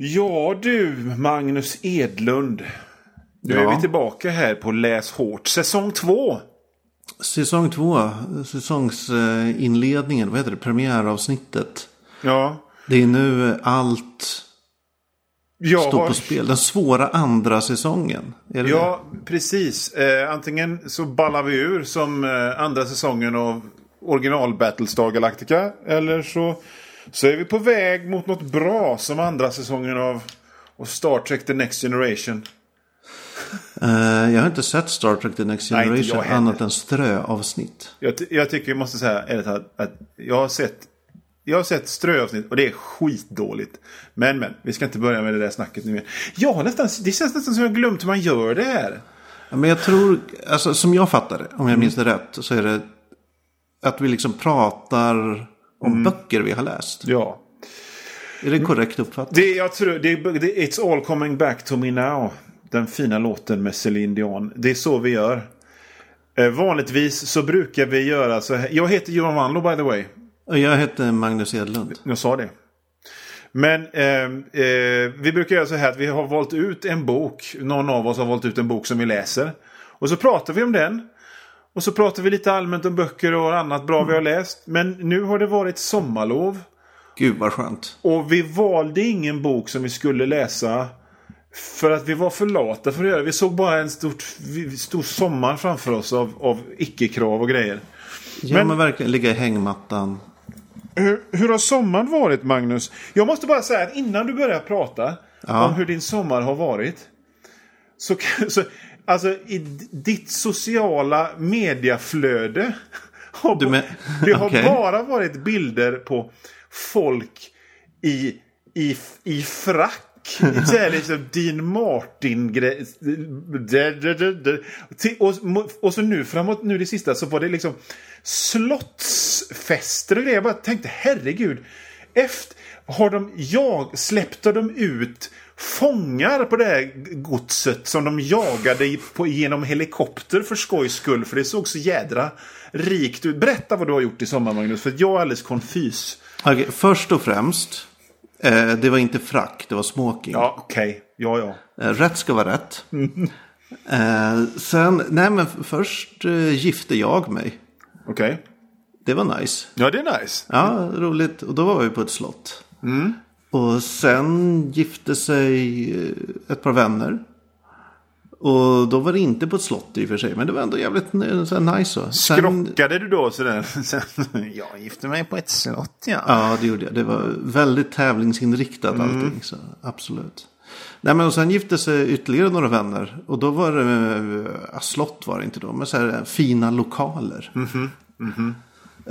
Ja du, Magnus Edlund. Nu Ja. är vi tillbaka här på Läs hårt. Säsong två. Säsong två, säsongsinledningen, vad heter det, premiäravsnittet. Ja. Det är nu allt Jag står på spel. Den svåra andra säsongen. Är det Ja, precis. Eh, antingen så ballar vi ur som eh, andra säsongen av original Battlestar Galactica. Eller så, så är vi på väg mot något bra som andra säsongen av av Star Trek The Next Generation. Eh, jag har inte sett Star Trek The Next Nej, Generation heller. annat än ströavsnitt. Jag, jag tycker jag måste säga ärligt talat att jag har sett jag har sett ströavsnitt och det är skitdåligt. Men men, vi ska inte börja med det där snacket nu mer. Jag har nästan, det känns nästan som jag glömt hur man gör det här. Men jag tror, alltså som jag fattar det, om jag minns det rätt, så är det att vi liksom pratar om Mm. böcker vi har läst. Ja. Är det korrekt uppfattat? Det, jag tror, det, det, It's all coming back to me now. Den fina låten med Celine Dion. Det är så vi gör. Eh, vanligtvis så brukar vi göra så här. Jag heter Johan Wanlo by the way. Och Jag heter Magnus Edlund. Jag sa det. Men eh, eh, vi brukar göra så här att vi har valt ut en bok. Någon av oss har valt ut en bok som vi läser. Och så pratar vi om den. Och så pratar vi lite allmänt om böcker och annat bra vi har läst. Men nu har det varit sommarlov. Gud vad skönt. Och vi valde ingen bok som vi skulle läsa. För att vi var för lata för att göra det. Vi såg bara en stort, stor sommar framför oss av, av icke-krav och grejer. Ja Men- men verkligen ligga i hängmattan. Hur, hur har sommaren varit Magnus? Jag måste bara säga att innan du börjar prata Ja. om hur din sommar har varit. Så, så alltså i ditt sociala mediaflöde. Har, Du men- det har Okej. bara varit bilder på folk i, i, i frack. Så här liksom Dean martin och, och så nu framåt, nu det sista, så var det liksom slottsfester och grejer. Jag bara tänkte, herregud. Efter, har de, jag, släppte de ut fångar på det här godset som de jagade på, genom helikopter för skojs skull. För det såg så jädra rikt ut. Berätta vad du har gjort i sommar Magnus, för jag är alldeles konfys. Okej, först och främst. Eh, det var inte frack, det var smoking. Ja, okej. Ja, ja. Eh, rätt ska vara rätt. Eh, sen, nej men först eh, gifte jag mig. Okej. Det var nice. Ja, det är nice. Ja, roligt. Och då var vi på ett slott. Och sen gifte sig eh, ett par vänner. Och då var det inte på ett slott i och för sig. Men det var ändå jävligt eh, så nice. Så. Sen, Skrockade du då sådär? Jag gifte mig på ett slott, ja. ja, det gjorde jag. Det var väldigt tävlingsinriktat allting. Så absolut. Nej, men och sen gifte sig ytterligare några vänner. Och då var det, äh, slott var det inte då, men så här fina lokaler. Eh,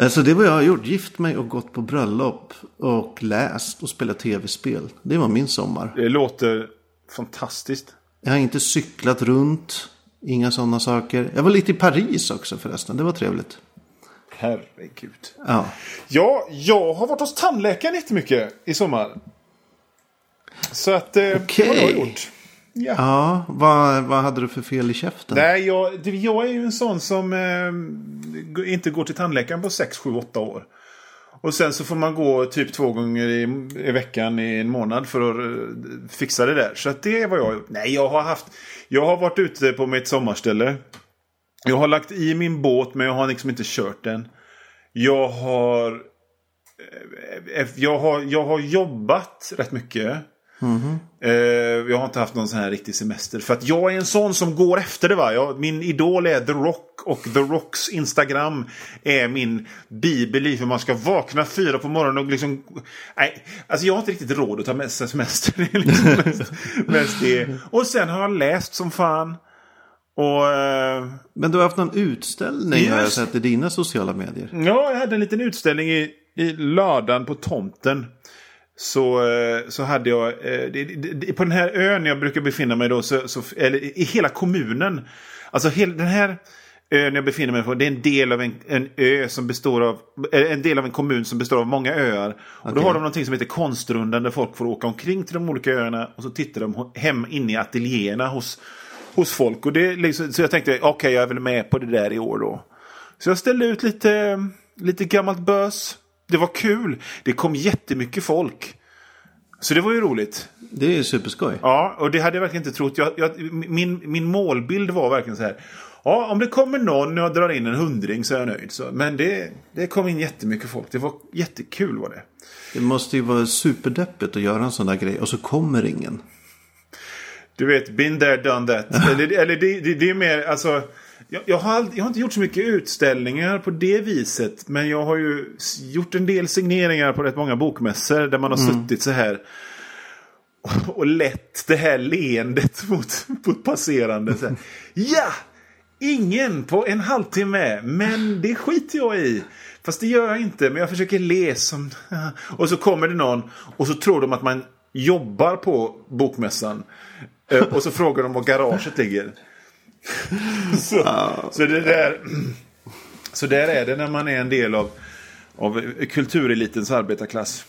Så det var jag har gjort. Gift mig och gått på bröllop. Och läst och spelat tv-spel. Det var min sommar. Det låter fantastiskt. Jag har inte cyklat runt. Inga sådana saker. Jag var lite i Paris också förresten. Det var trevligt. Herregud. Ja. Ja, jag har varit hos tandläkaren jättemycket i sommar. Så att, eh, det har jag gjort. Ja. Ja, vad, vad hade du för fel i käften? Nej, jag, jag är ju en sån som eh, inte går till tandläkaren på 6, 7, 8 år. Och sen så får man gå typ två gånger i, i veckan i en månad för att eh, fixa det där. Så det är vad jag har gjort. Nej, jag har haft... Jag har varit ute på mitt sommarställe. Jag har lagt i min båt men jag har liksom inte kört den. Jag har... eh, Jag har, jag har jobbat rätt mycket. Eh, jag har inte haft någon sån här riktig semester. För att jag är en sån som går efter det va. Jag, min idol är The Rock och The Rocks Instagram är min bibel i hur man ska vakna fyra på morgonen och liksom... Nej, alltså jag har inte riktigt råd att ta med sig semester. Det är liksom mest, mest det. Och sen har jag läst som fan. Och... Eh, Men du har haft någon utställning har jag Just- sett i dina sociala medier. Ja, jag hade en liten utställning i, i lördagen på tomten. Så, eh, så hade jag, eh, på den här ön jag brukar befinna mig då, så, så, eller i hela kommunen. Alltså den här ön jag befinner mig på, det är en del av en, en ö som består av, eller en del av en kommun som består av många öar. Och då har de någonting som heter konstrundan där folk får åka omkring till de olika öarna och så tittar de hem inne i ateljéerna hos, hos folk. Och det, liksom, så jag tänkte, okej jag är väl med på det där i år då. Så jag ställde ut lite, lite gammalt bös. Det var kul. Det kom jättemycket folk. Så det var ju roligt. Det är superskoj. Ja, och det hade jag verkligen inte trott. Jag, jag, min, min målbild var verkligen så här. Ja, om det kommer någon och jag drar in en hundring så är jag nöjd. Så, men det, det kom in jättemycket folk. Det var jättekul var det. Det måste ju vara superdeppigt att göra en sån där grej och så kommer ingen. Du vet, been there, done that. eller eller det, det, det är mer, alltså. Jag, jag, har aldrig, jag har inte gjort så mycket utställningar på det viset. Men jag har ju gjort en del signeringar på rätt många bokmässor. Där man har mm. suttit så här. Och, och lett det här leendet mot, mot passerande. Så här. Ja! Ingen på en halvtimme. Men det skiter jag i. Fast det gör jag inte. Men jag försöker le som... Och så kommer det någon. Och så tror de att man jobbar på bokmässan. Eh, och så frågar de var garaget ligger. så, så, det där, så där är det när man är en del av, av kulturelitens arbetarklass.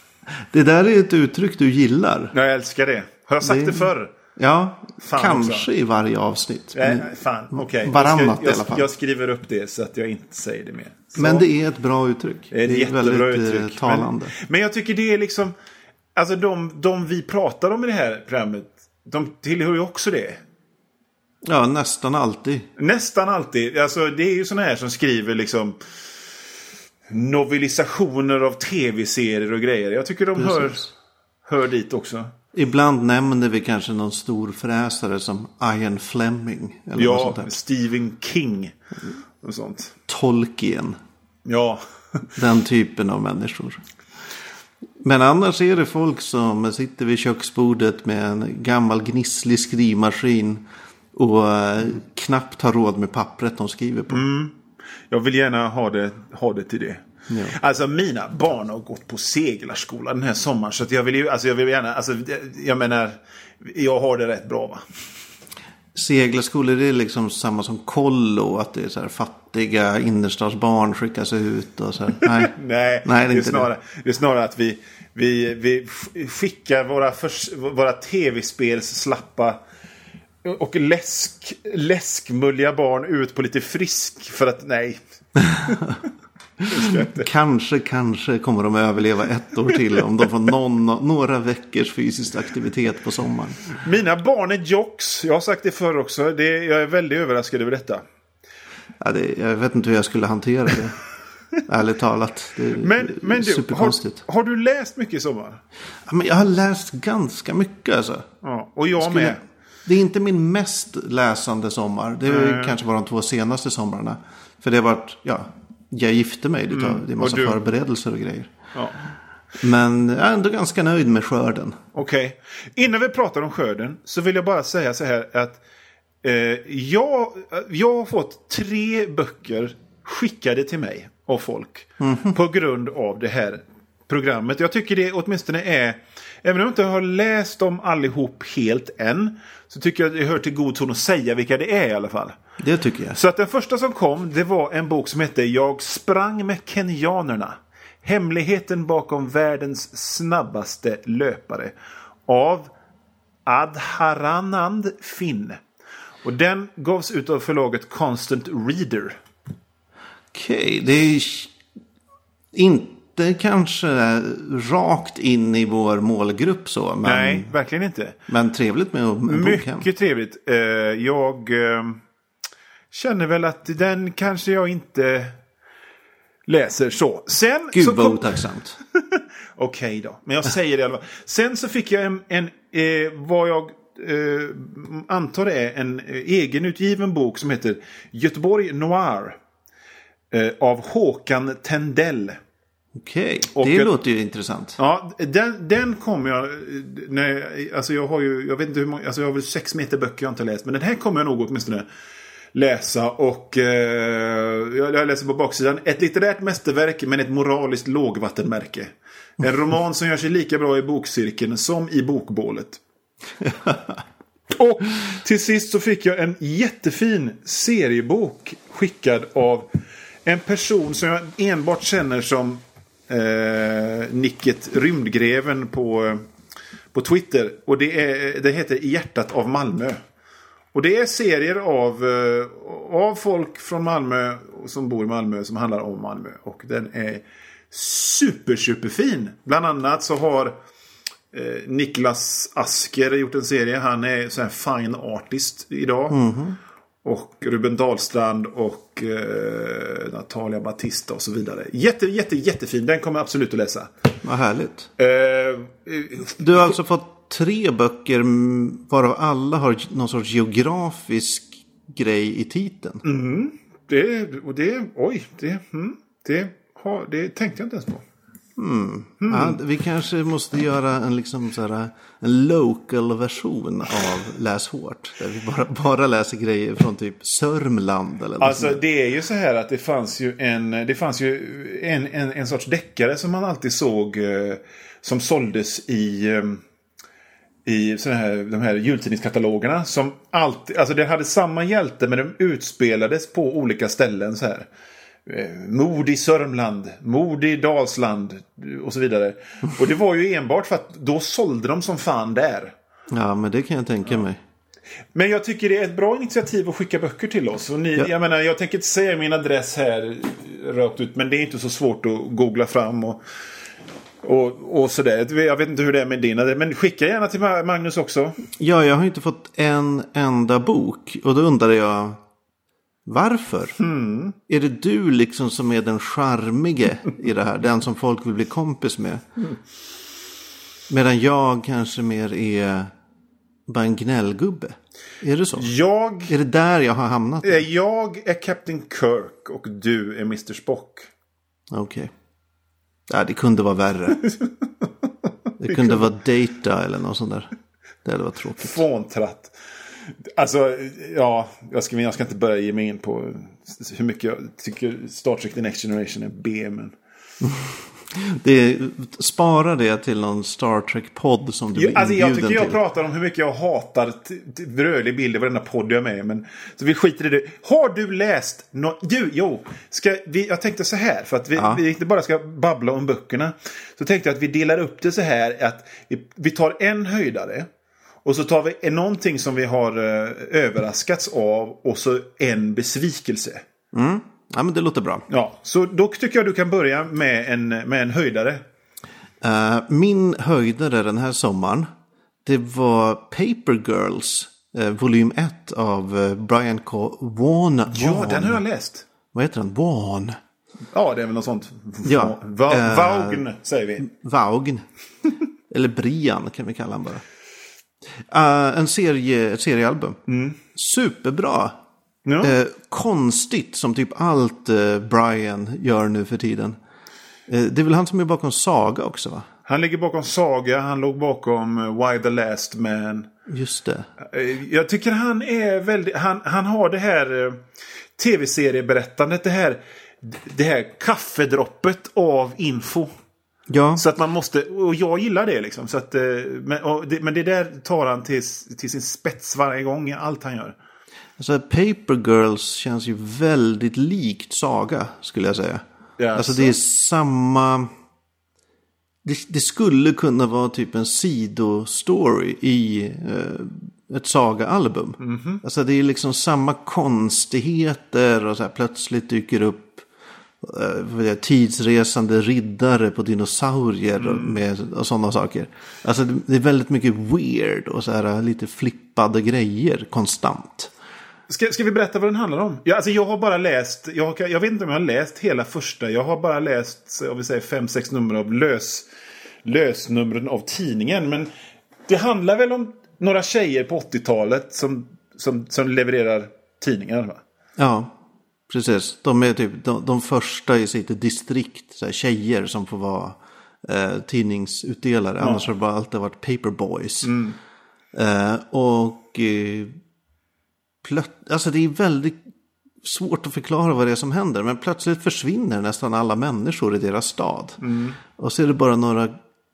Det där är ett uttryck du gillar. Jag älskar det. Har jag sagt det, det förr? Ja, fan kanske också. i varje avsnitt. Nej, fan. Okay. Varannat i alla fall. Jag skriver upp det så att jag inte säger det mer. Så. Men det är ett bra uttryck. Det är, det är väldigt eh, uttryck. talande. Men, men, jag tycker det är liksom... Alltså de, de vi pratar om i det här programmet. De tillhör ju också det. Ja, nästan alltid. Nästan alltid. Alltså det är ju sådana här som skriver liksom novelisationer av tv-serier och grejer. Jag tycker de hör, hör dit också. Ibland nämner vi kanske någon stor fräsare som Ian Fleming. Eller ja, Stephen King. Och sånt. Tolkien. Ja. Den typen av människor. Men annars är det folk som sitter vid köksbordet med en gammal gnisslig skrivmaskin. Och eh, knappt har råd med pappret de skriver på. Mm. Jag vill gärna ha det, ha det till det. Ja. Alltså mina barn har gått på seglarskola den här sommaren. Så jag vill ju, alltså jag vill gärna, alltså jag menar, jag har det rätt bra va. Seglarskolor det är liksom samma som kollo. Att det är så här fattiga innerstadsbarn skickas ut och så här. Nej, Nej, Nej det, är det, är snarare, det. det är snarare att vi, vi, vi skickar våra, våra tv-spelsslappa och läsk, läskmulliga barn ut på lite frisk. För att nej. kanske, kanske kommer de att överleva ett år till om de får någon, några veckors fysisk aktivitet på sommaren. Mina barn är jocks. Jag har sagt det förr också. Det, jag är väldigt överraskad över detta. Ja, det, jag vet inte hur jag skulle hantera det. Ärligt talat. Det är men men du, har, har, du läst mycket i sommar? Ja, men jag har läst ganska mycket alltså. Ja, och jag skulle, med. Det är inte min mest läsande sommar. Det är mm. kanske var de två senaste somrarna. För det har varit, ja, jag gifte mig. Det, tar, mm. det är massa och förberedelser och grejer. Ja. Men jag är ändå ganska nöjd med skörden. Okej. Okay. Innan vi pratar om skörden så vill jag bara säga så här att eh, jag, jag har fått tre böcker skickade till mig av folk. Mm. På grund av det här programmet. Jag tycker det åtminstone är, även om jag inte har läst dem allihop helt än, så tycker jag det hör till god ton att säga vilka det är i alla fall. Det tycker jag. Så att den första som kom, det var en bok som hette Jag sprang med kenyanerna. Hemligheten bakom världens snabbaste löpare. Av Adharanand Finn. Och den gavs ut av förlaget Constant Reader. Okej, okay, det är inte kanske rakt in i vår målgrupp så. Men, Nej, verkligen inte. Men trevligt med en bok hem. Mycket trevligt. Eh, jag eh, känner väl att den kanske jag inte läser så. Sen Gud så vad kom... otacksamt. Okej då, men jag säger det i alla fall. Sen så fick jag en, en eh, vad jag eh, antar är en eh, egenutgiven bok som heter Göteborg Noir. Eh, av Håkan Tendell. Okej, okay. det låter ju intressant. Ja, den, den kommer jag... När, alltså jag har ju, jag vet inte hur många, alltså jag har väl sex meter böcker jag inte läst. Men den här kommer jag nog åtminstone läsa. Och eh, jag läser på baksidan. Ett litterärt mästerverk men ett moraliskt lågvattenmärke. En roman som gör sig lika bra i bokcirkeln som i bokbålet. och till sist så fick jag en jättefin seriebok skickad av en person som jag enbart känner som eh, nicket Rymdgreven på, på Twitter. Och det, är, det heter Hjärtat av Malmö. Och det är serier av, eh, av folk från Malmö som bor i Malmö som handlar om Malmö. Och den är super, superfin. Bland annat så har Eh, Niklas Asker gjort en serie. Han är så här fine artist idag. Mhm. Och Ruben Dahlstrand och eh, Natalia Batista och så vidare. Jätte, jätte, jättefin. Den kommer jag absolut att läsa. Vad härligt. Eh, Du har alltså fått tre böcker mm, varav alla har någon sorts geografisk grej i titeln. det, och det, oj, det, mm, det, har, det tänkte jag inte ens på. Ja, vi kanske måste göra en, liksom så här, en local version av Läs hårt. Där vi bara, bara läser grejer från typ Sörmland eller något Alltså där. det är ju så här att det fanns ju en, det fanns ju en, en, en sorts deckare som man alltid såg eh, som såldes i eh, i såna här, de här jultidningskatalogerna. Som alltid, alltså det hade samma hjälte men de utspelades på olika ställen så här. Eh, Mord i Sörmland, mord i Dalsland och så vidare. Och det var ju enbart för att då sålde de som fan där. Ja, men det kan jag tänka mig. Men jag tycker det är ett bra initiativ att skicka böcker till oss. Och ni, Ja. Jag menar, jag tänker inte säga min adress här rakt ut. Men det är inte så svårt att googla fram och, och, och sådär. Jag vet inte hur det är med din. Men skicka gärna till Ma- Magnus också. Ja, jag har inte fått en enda bok. Och då undrar jag, varför? Är det du liksom som är den charmige i det här? Den som folk vill bli kompis med? Medan jag kanske mer är bara en gnällgubbe. Är det så? Jag, Är det där jag har hamnat? eh, jag är Captain Kirk och du är Mr Spock. Okej. Ja, det kunde vara värre. Det kunde vara Data eller något sånt där. Det hade varit tråkigt. Fåntratt. Alltså, ja, jag ska, jag ska inte börja ge mig in på hur mycket jag tycker Star Trek The Next Generation är B. Men... Det, spara det till någon Star Trek-podd som du Jo, alltså jag tycker jag till. pratar om hur mycket jag hatar rörlig bild i varenda podd jag är med i, men Så vi skiter i det. Har du läst nå Du, jo. Ska vi, jag tänkte så här, för att vi, Ja. vi inte bara ska babbla om böckerna. Så tänkte jag att vi delar upp det så här att vi, vi tar en höjdare. Och så tar vi någonting som vi har eh, överraskats av och så en besvikelse. Ja, men det låter bra. Ja, så då tycker jag du kan börja med en, med en höjdare. Eh, min höjdare den här sommaren. Det var Paper Girls. Uh, volym 1 av eh, Brian K. Vaughan. Ja, den har jag läst. Vad heter den? Vaughan. Ja, det är väl något sånt. Ja, Va, Vaugn, säger vi. Vaugn. Eller Brian kan vi kalla honom bara. Eh, en serie, ett seriealbum. Superbra. Ja. Eh, konstigt som typ allt eh, Brian gör nu för tiden. Eh, det är väl han som är bakom Saga också va? Han ligger bakom Saga, han låg bakom eh, Why the Last Man. Just det. Eh, Jag tycker han är väldigt... Han, han har det här tv-serieberättandet. Det här, det här kaffedroppet av info. Ja, Så att man måste... Och jag gillar det liksom. Så att, eh, men, det, men det där tar han till, till sin spets varje gång i allt han gör. alltså Paper Girls känns ju väldigt likt Saga skulle jag säga. Ja, alltså så. det är samma... Det, det skulle kunna vara typ en sidostory i eh, ett Saga-album. Mhm. Alltså det är liksom samma konstigheter och så här plötsligt dyker upp eh, vad vet jag, tidsresande riddare på dinosaurier och, Mm. med, och sådana saker. Alltså det, är väldigt mycket weird och så här eh, lite flippade grejer konstant. Ska, ska vi berätta vad den handlar om? Ja, alltså jag har bara läst, jag, har, jag vet inte om jag har läst hela första. Jag har bara läst, om vi säger fem, sex nummer av lös, lösnumren av tidningen. Men det handlar väl om några tjejer på 80-talet som, som, som levererar tidningar. Va? Ja, precis. De är typ de, de första i sitt distrikt. Så här, tjejer som får vara eh, tidningsutdelare. Annars har det bara alltid varit paperboys. Eh, och eh, plöt- alltså det är väldigt svårt att förklara vad det är som händer. Men plötsligt försvinner nästan alla människor i deras stad. Och så är det bara några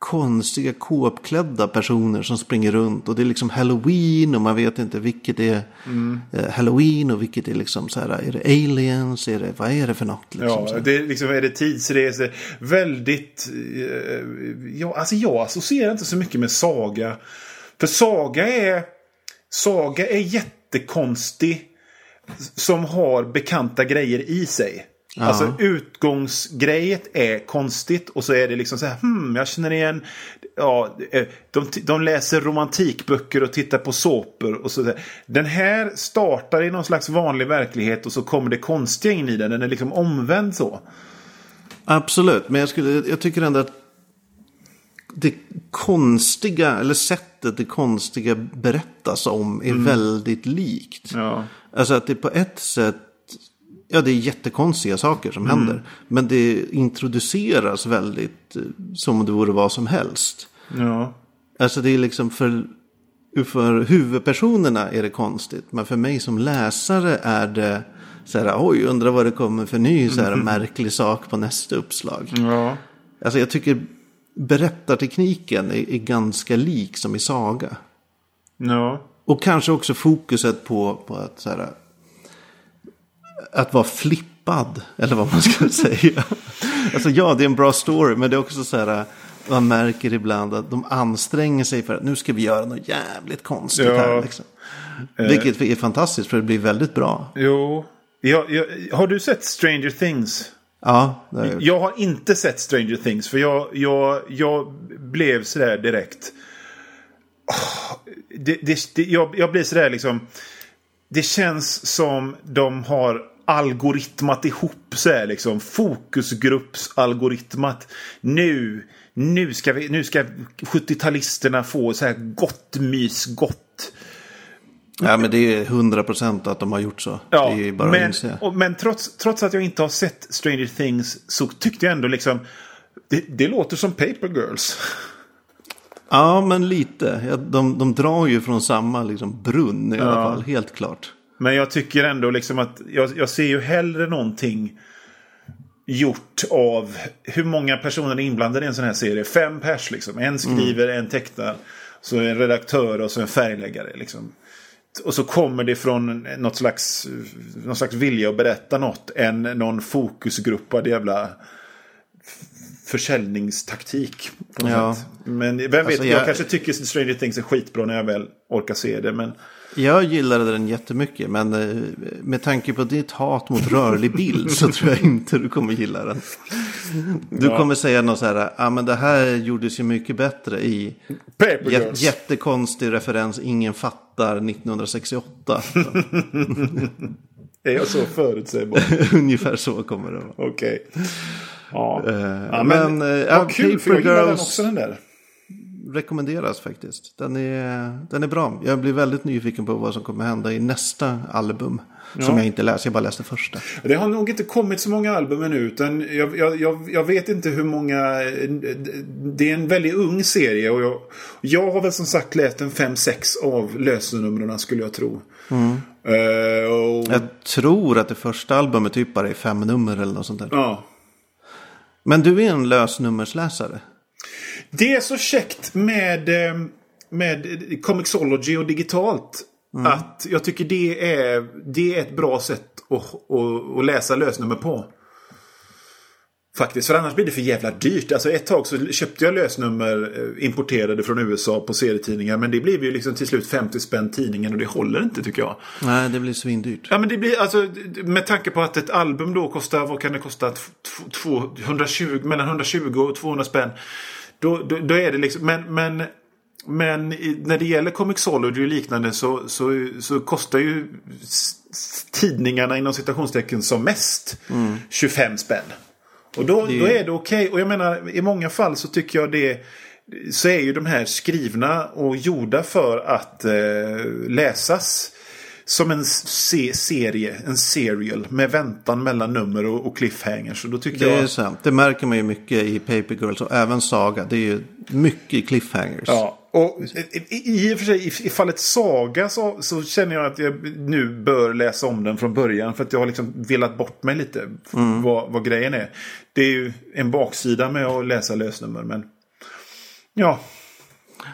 konstiga kåpklädda personer som springer runt. Och det är liksom halloween och man vet inte vilket är eh, halloween och vilket är liksom så här. Är det aliens? Är det, vad är det för något? Liksom, Ja, det är liksom, är det tidsresor? Väldigt... Eh, ja, alltså jag associerar inte så mycket med Saga. För Saga är... Saga är jättekonstig. Som har bekanta grejer i sig. Alltså utgångsgrejet är konstigt och så är det liksom så här, hmm, jag känner igen. Ja, eh, de, de läser romantikböcker och tittar på såpor och så där. Den här startar i någon slags vanlig verklighet och så kommer det konstiga in i den. Den är liksom omvänd så. Absolut, men jag, skulle, jag tycker ändå att det konstiga, eller sättet det konstiga berättas om är väldigt likt. Ja. Alltså att det på ett sätt, ja det är jättekonstiga saker som händer. Men det introduceras väldigt eh, som om det vore vad som helst. Ja. Alltså det är liksom för, för huvudpersonerna är det konstigt. Men för mig som läsare är det så här, oj, undrar vad det kommer för ny så här, märklig sak på nästa uppslag. Ja. Alltså jag tycker berättartekniken är, är ganska lik som i saga. Ja. Och kanske också fokuset på, på att, så här, att vara flippad. Eller vad man ska säga. Alltså ja, det är en bra story. Men det är också så här. Man märker ibland att de anstränger sig för att nu ska vi göra något jävligt konstigt Ja. här. Liksom. Vilket är fantastiskt för det blir väldigt bra. Jo. Jag, jag, har du sett Stranger Things? Ja, har jag. Jag har inte sett Stranger Things för jag, jag, jag blev sådär direkt. Åh, Det, det, det, jag, jag blir sådär liksom. Det känns som de har algoritmat ihop så här liksom. Fokusgruppsalgoritmat. Nu, nu ska, vi, nu ska 70-talisterna få så här gott mys, gott. Ja, men det är hundra procent att de har gjort så. Ja, det är bara att men, inse. och, men trots, trots att jag inte har sett Stranger Things så tyckte jag ändå liksom det, det låter som Paper Girls. Ja, men lite. Ja, de, de drar ju från samma liksom, brunn i alla fall, helt klart. Men jag tycker ändå liksom att jag, jag ser ju hellre någonting gjort av hur många personer är inblandade i en sån här serie. Fem pers liksom. En skriver, en tecknar. Så en redaktör och så en färgläggare. Liksom. Och så kommer det från något slags, någon slags vilja att berätta något. Än någon fokusgruppad jävla försäljningstaktik. På något Ja. sätt. Men vem vet, Alltså, jag... jag- kanske tycker Stranger Things är skitbra när jag väl orkar se det. Men Jag gillade den jättemycket, men eh, med tanke på ditt hat mot rörlig bild så tror jag inte du kommer gilla den. Du Ja. kommer säga något så här, ja ah, men det här gjordes ju mycket bättre i jä- jättekonstig referens, ingen fattar 1968. Är jag så förutsägbar? Ungefär så kommer det vara. Okej. Ja. ja, men, eh, ja, vad kul, för jag gillar den också den där. Rekommenderas faktiskt. Den är, den är bra. Jag blir väldigt nyfiken på vad som kommer hända i nästa album. Som jag inte läser, jag bara läste första. Det har nog inte kommit så många album ännu. Utan jag, jag, jag, jag vet inte hur många... Det är en väldigt ung serie. Och jag, jag har väl som sagt läst en 5-6 av lösenumren skulle jag tro. Eh, och, Jag tror att det första albumet typ bara är fem nummer eller något sånt där. ja. Men du är en lösnummersläsare. Det är så käckt med, eh, med Comixology och digitalt. Att jag tycker det är, det är ett bra sätt att, att, att läsa lösnummer på. Faktiskt, för annars blir det för jävla dyrt. Alltså ett tag så köpte jag lösnummer eh, importerade från USA på serietidningar. Men det blev ju liksom till slut 50 spänn tidningen och det håller inte tycker jag. Nej, det blir svindyrt. Ja men det blir alltså med tanke på att ett album då kostar, vad kan det kosta? T- två- 120, mellan 120 och 200 spänn. Då, då, då är det liksom, men, men, men när det gäller Comixology och liknande så, så, så kostar ju tidningarna inom citationstecken som mest 25 spänn. Och då, då är det okej. Och jag menar i många fall så tycker jag det så är ju de här skrivna och gjorda för att eh, läsas som en se serie, en serial med väntan mellan nummer och, och cliffhangers. Och då tycker Det är jag... sant. Det märker man ju mycket i Paper Girls och även Saga. Det är ju mycket cliffhangers. Ja, och i, och för sig i, fallet Saga så, så känner jag att jag nu bör läsa om den från början. För att jag har liksom velat bort mig lite vad, vad grejen är. Det är ju en baksida med att läsa lösnummer. Men ja,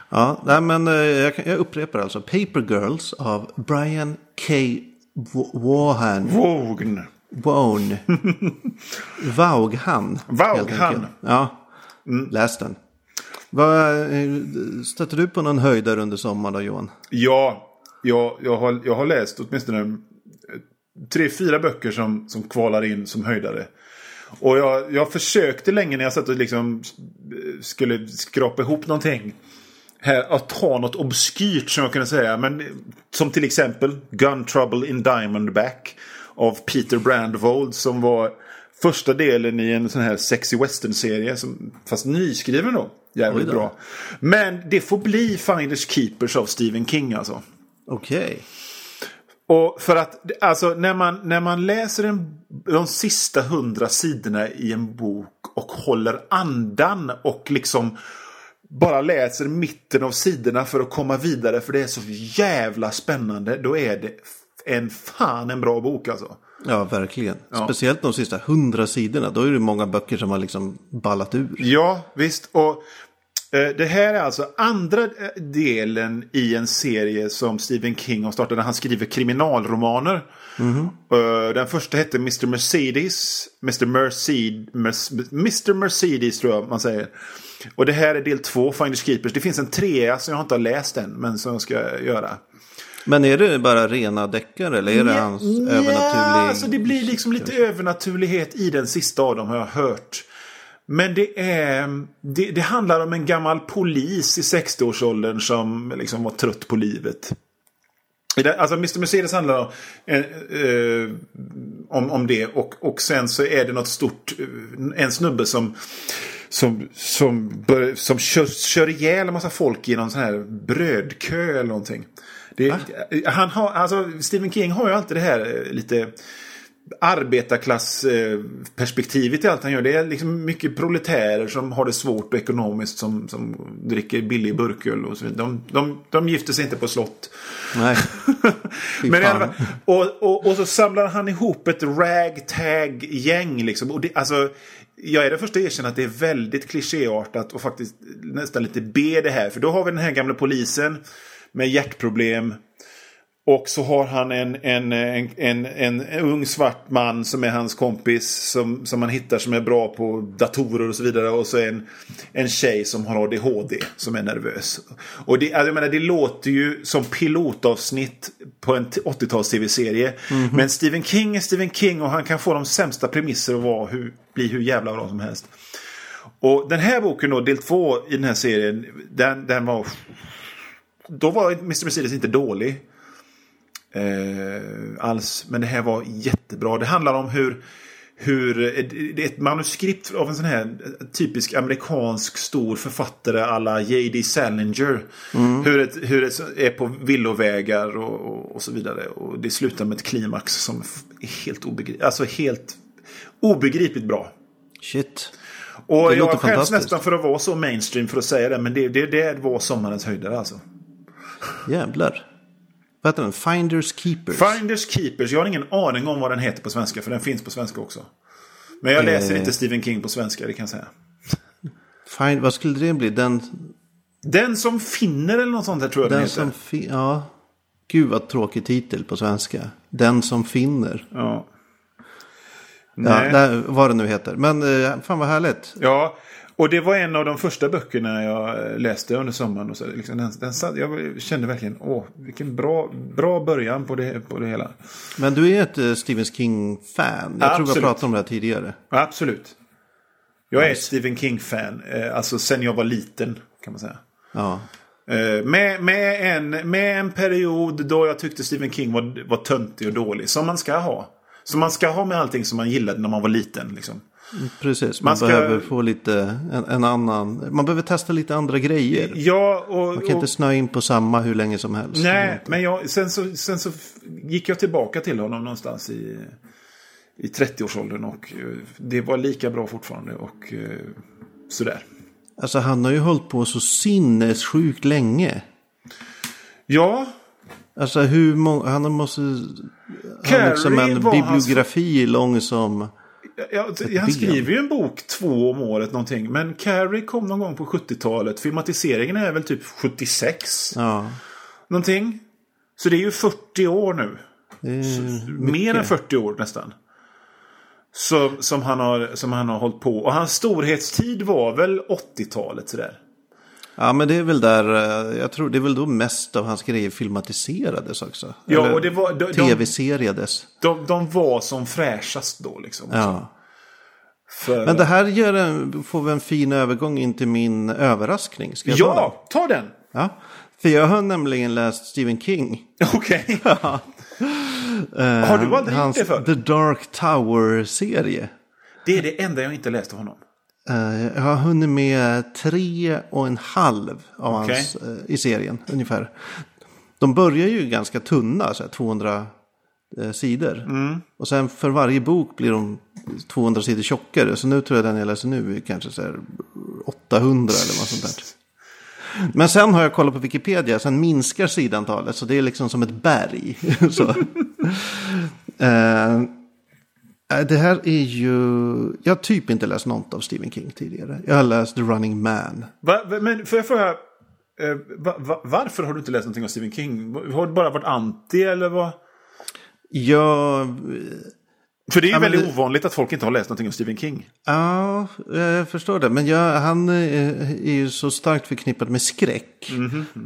Ja, nej, men eh, jag, jag upprepar alltså. Paper Girls av Brian K. Vaughan. Vågn. Vaughan. Vaughan. Vaughan. Ja, läs den. Eh, stötte du på någon höjdare under sommaren då Johan? Ja, jag, jag, har, jag har läst åtminstone eh, tre, fyra böcker som, som kvalar in som höjdare. Och jag, jag försökte länge när jag satt och liksom skulle skrapa ihop någonting. Här, att ta något obskyrt som jag kunde säga. Men, som till exempel Gun Trouble in Diamondback. Av Peter Brandvold som var första delen i en sån här sexy western-serie. Fast nyskriven då. Jävligt Oj då. bra. Men det får bli Finders Keepers av Stephen King alltså. Okej. Och för att, alltså när man, när man läser en, de sista hundra sidorna i en bok och håller andan och liksom bara läser mitten av sidorna för att komma vidare för det är så jävla spännande. Då är det en fan en bra bok alltså. Ja, verkligen. Speciellt de sista hundra sidorna. Då är det många böcker som har liksom ballat ur. Ja, visst. Och det här är alltså andra eh, delen i en serie som Stephen King har startat när han skriver kriminalromaner. Eh, den första hette Mr. Mercedes. Mr. Mercedes, Mr. Mercedes tror jag man säger. Och det här är del två, Finders Keepers. Det finns en trea som jag inte har läst än, men som jag ska göra. Men är det bara rena deckare eller är det hans nja, övernaturliga? Alltså det blir liksom lite övernaturlighet i den sista av dem har jag hört. Men det är... Det, det handlar om en gammal polis i 60-årsåldern som liksom var trött på livet. Alltså Mr. Mercedes handlar om, eh, eh, om, om det och, och sen så är det något stort, eh, en snubbe som som, som, bör, som kör, kör ihjäl en massa folk i någon sån här brödkö eller någonting. Det, han har, alltså, Stephen King har ju alltid det här eh, lite arbetarklassperspektivet i allt han gör. Det är liksom mycket proletärer som har det svårt ekonomiskt som, som dricker billig burköl och så vidare. De, de, de gifter sig inte på slott. Nej. Men alla och, och, och så samlar han ihop ett ragtag-gäng. Liksom. Och det, alltså, jag är den första att erkänna att det är väldigt klichéartat och faktiskt nästan lite B det här. För då har vi den här gamla polisen med hjärtproblem. Och så har han en, en, en, en, en, ung svart man som är hans kompis som, som man hittar som är bra på datorer och så vidare. Och så en, en tjej som har ADHD som är nervös. Och det, alltså jag menar, det låter ju som pilotavsnitt på en 80-tals tv-serie. Men Stephen King är Stephen King och han kan få de sämsta premisser och vara hur, bli hur jävla bra som helst. Och den här boken då, del två i den här serien, den, den var... Då var Mr. Mercedes inte dålig. Eh, alls. Men det här var jättebra. Det handlar om hur, hur det är ett manuskript av en sån här typisk amerikansk stor författare alla J.D. Salinger. Hur, ett, hur det är på villovägar och, och, och så vidare. Och det slutar med ett klimax som är helt obegripligt. Alltså helt obegripligt bra. Shit. Och Det jag skäms nästan för att vara så mainstream för att säga det. Men det, det, det var sommarens höjdare alltså. Jävlar. Vad heter den? Finders Keepers. Finders Keepers. Jag har ingen aning om vad den heter på svenska. För den finns på svenska också. Men jag läser Eh. inte Stephen King på svenska, det kan jag säga. Find, vad skulle det bli? Den, Den som finner eller något sånt där tror jag den, den heter. som fi, Ja. Gud vad tråkig titel på svenska. Den som finner. Ja. Ja, Nej. där, vad det nu heter. Men eh, fan vad härligt. ja. Och det var en av de första böckerna jag eh, läste under sommaren. Och så, liksom, den, den, jag kände verkligen, åh, vilken bra, bra början på det, på det hela. Men du är ett eh, Stephen King-fan. Jag tror vi har Absolut. pratat om det här tidigare. Absolut. Jag är ett Stephen King-fan. Eh, alltså sen jag var liten, kan man säga. Ja. Med, med, en, med en period då jag tyckte Stephen King var, var töntig och dålig. Som man ska ha. Som man ska ha med allting som man gillade när man var liten. Liksom. Precis, man, Man ska- behöver få lite en, en annan. Man behöver testa lite andra grejer. Ja, och... Man kan och inte snöa in på samma hur länge som helst. nej, men jag, sen, så, sen så gick jag tillbaka till honom någonstans i, i 30-årsåldern. Och eh, det var lika bra fortfarande. Och eh, sådär. Alltså han har ju hållit på så sinnessjukt länge. Ja, Alltså hur många, han måste... Han Carrie har liksom en var hans- bibliografi lång som... Ja, han skriver ju en bok två om året någonting. Men Carrie kom någon gång på 70-talet. Filmatiseringen är väl typ 76. Ja, Någonting. Så det är ju 40 år nu. Mer än 40 år nästan. Som, som, han har, som han har hållit på. Och hans storhetstid var väl 80-talet sådär. Ja, men det är väl där, eh, jag tror det är väl då mest av hans grejer filmatiserades också. Ja, Eller och det var... De, de, Tv-seriades. de, de var som fräschast då liksom. Ja. För, Men det här gör en, får vi en fin övergång in till min överraskning. Ska jag ta den? ja, ta den! ja. För jag har nämligen läst Stephen King. Okej. Eh, Har du aldrig gjort hans det förr? The Dark Tower-serie. Det är det enda jag inte läst av honom. Eh, jag har hunnit med tre och en halv av Okej. hans eh, i serien ungefär. De börjar ju ganska tunna, så här 200 eh, sidor. Mm. Och sen för varje bok blir de 200 sidor tjockare. Så nu tror jag den jag läser nu är kanske så här 800 eller något sånt där. Men sen har jag kollat på Wikipedia, sen minskar sidantalet. Så det är liksom som ett berg. så. Det här är ju... Jag har typ inte läst något av Stephen King tidigare. Jag har läst The Running Man. Va, men får jag fråga, eh, va, va, varför har du inte läst någonting av Stephen King? Har du bara varit anti eller vad? Jag... För det är ju Ja, väldigt det- ovanligt att folk inte har läst någonting av Stephen King. Ja, jag förstår det. Men jag, han eh, är ju så starkt förknippad med skräck.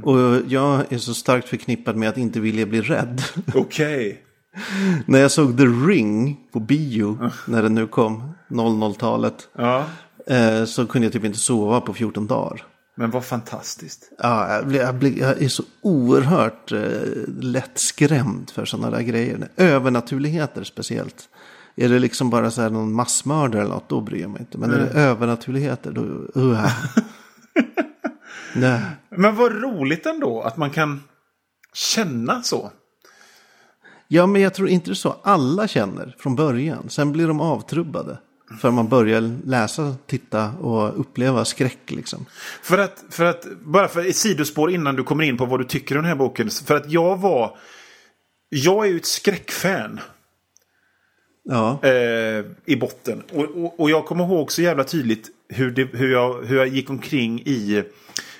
Och jag är så starkt förknippad med att inte vilja bli rädd. Okej. när jag såg The Ring på bio, när den nu kom, 00-talet. Ja. eh, Så kunde jag typ inte sova på 14 dagar. Men vad fantastiskt. Ja, jag, blir, jag, blir, jag är så oerhört eh, lätt skrämd för sådana där grejer. Övernaturligheter speciellt. Är det liksom bara så här någon massmördare eller något, då bryr jag mig inte. Men är det övernaturligheter, då... Uh. Nej. Men vad roligt ändå att man kan känna så. Ja, men jag tror inte det är så alla känner från början. Sen blir de avtrubbade. För man börjar läsa, titta och uppleva skräck liksom. För att, för att, bara för ett sidospår innan du kommer in på vad du tycker om den här boken. För att jag var, jag är ju ett skräckfan. Ja, eh, i botten. Och, och, och jag kommer ihåg så jävla tydligt hur, det, hur, jag, hur jag gick omkring i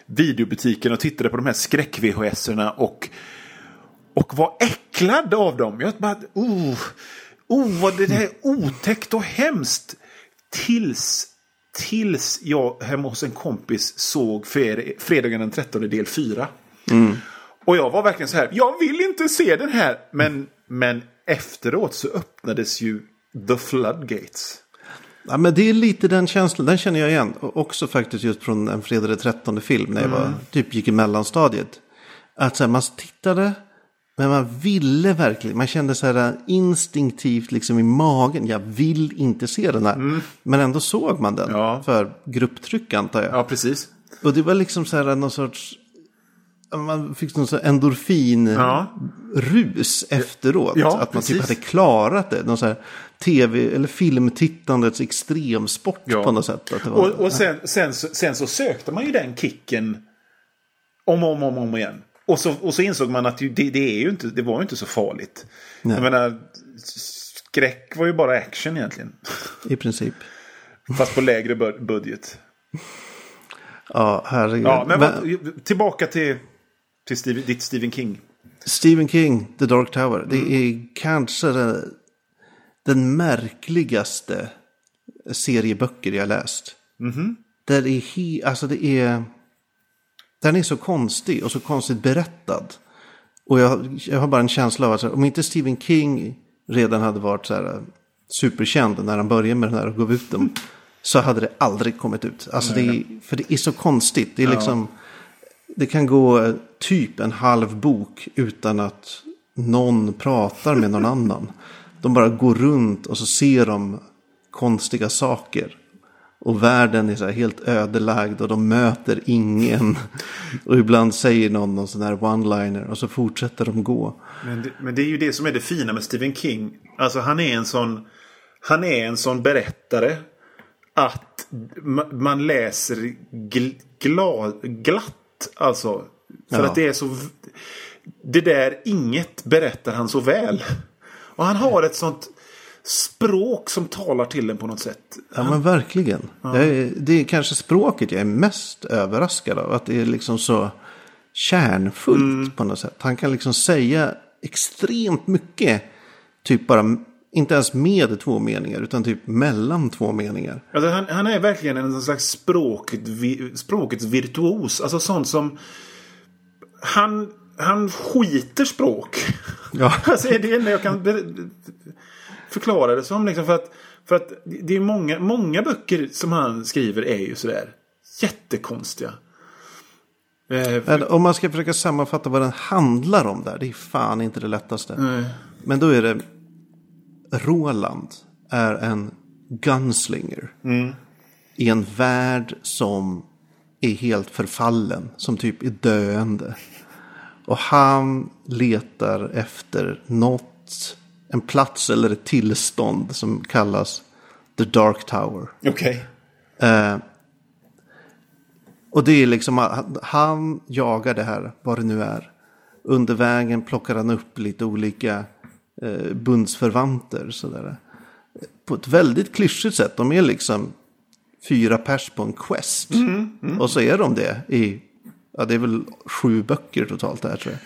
videobutiken och tittade på de här skräck-VHS-erna och, och var äcklad av dem. Jag bara, oh, oh vad det här är otäckt och hemskt. Tills, tills jag hemma hos en kompis såg fred- fredagen den 13 del 4. Och jag var verkligen så här, jag vill inte se den här. Men, men efteråt så öppnades ju The Floodgates. Ja, men det är lite den känslan, den känner jag igen. Och också faktiskt just från en fredag den 13 film när jag var, typ gick i mellanstadiet. Att så här, man tittade, men man ville verkligen, man kände så här instinktivt liksom i magen, jag vill inte se den här. Men ändå såg man den Ja. för grupptryck antar jag. Ja, precis. Och det var liksom så här någon sorts, man fick någon sån här endorfin-rus Ja. efteråt. Ja, att man precis. typ hade klarat det. Någon så här tv eller filmtittandets extremsport Ja. på något sätt. Att det var, Och, och sen, sen, så- sen så sökte man ju den kicken om och om, om, om igen. Och så, och så insåg man att det, det, är ju inte, det var ju inte så farligt. Nej. Jag menar, skräck var ju bara action egentligen. I princip. Fast på lägre bud- budget. Ja, herregud. Ja, men Men tillbaka till, till Steve, ditt Stephen King. Stephen King, The Dark Tower. Mm. Det är kanske den, den märkligaste serieböcker jag läst. Mhm. Där är he, alltså det är... Den är så konstig och så konstigt berättad. Och jag, jag har bara en känsla av att om inte Stephen King redan hade varit så här, superkänd när han började med den här och gav ut den. Så hade det aldrig kommit ut. Alltså det är, för det är så konstigt. Det är liksom... Det kan gå eh, typ en halv bok utan att någon pratar med någon annan. De bara går runt och så ser de konstiga saker. Och världen är så helt ödelagd och de möter ingen. Och ibland säger någon någon sån här one-liner och så fortsätter de gå. Men det, men det är ju det som är det fina med Stephen King. Alltså han är en sån, han är en sån berättare. Att ma- man läser gl, gla, glatt. Alltså. För Ja. att det är så... Det där inget berättar han så väl. Och han har ett sånt språk som talar till en på något sätt. Ja men verkligen. Jag är, det är kanske språket jag är mest överraskad av. Att det är liksom så kärnfullt på något sätt. Han kan liksom säga extremt mycket. Typ bara Inte ens med två meningar, utan typ mellan två meningar. Alltså han, han är verkligen en slags språket, språkets virtuos. Alltså sånt som... Han, han skiter språk. Ja. Alltså det är det jag kan förklara det som. Liksom, för, att, för att det är många, många böcker som han skriver är ju sådär jättekonstiga. Eh, Men om man ska försöka sammanfatta vad den handlar om där, det är fan inte det lättaste. nej. Men då är det Roland är en gunslinger. I en värld som är helt förfallen. Som typ är döende. Och han letar efter något. En plats eller ett tillstånd som kallas The Dark Tower. Okej. Eh, och det är liksom, han- han jagar det här, vad det nu är. Under vägen plockar han upp lite olika eh, bundsförvanter. Sådär. På ett väldigt klyschigt sätt. De är liksom fyra pers på en quest. Och så är de det i, ja det är väl sju böcker totalt där tror jag.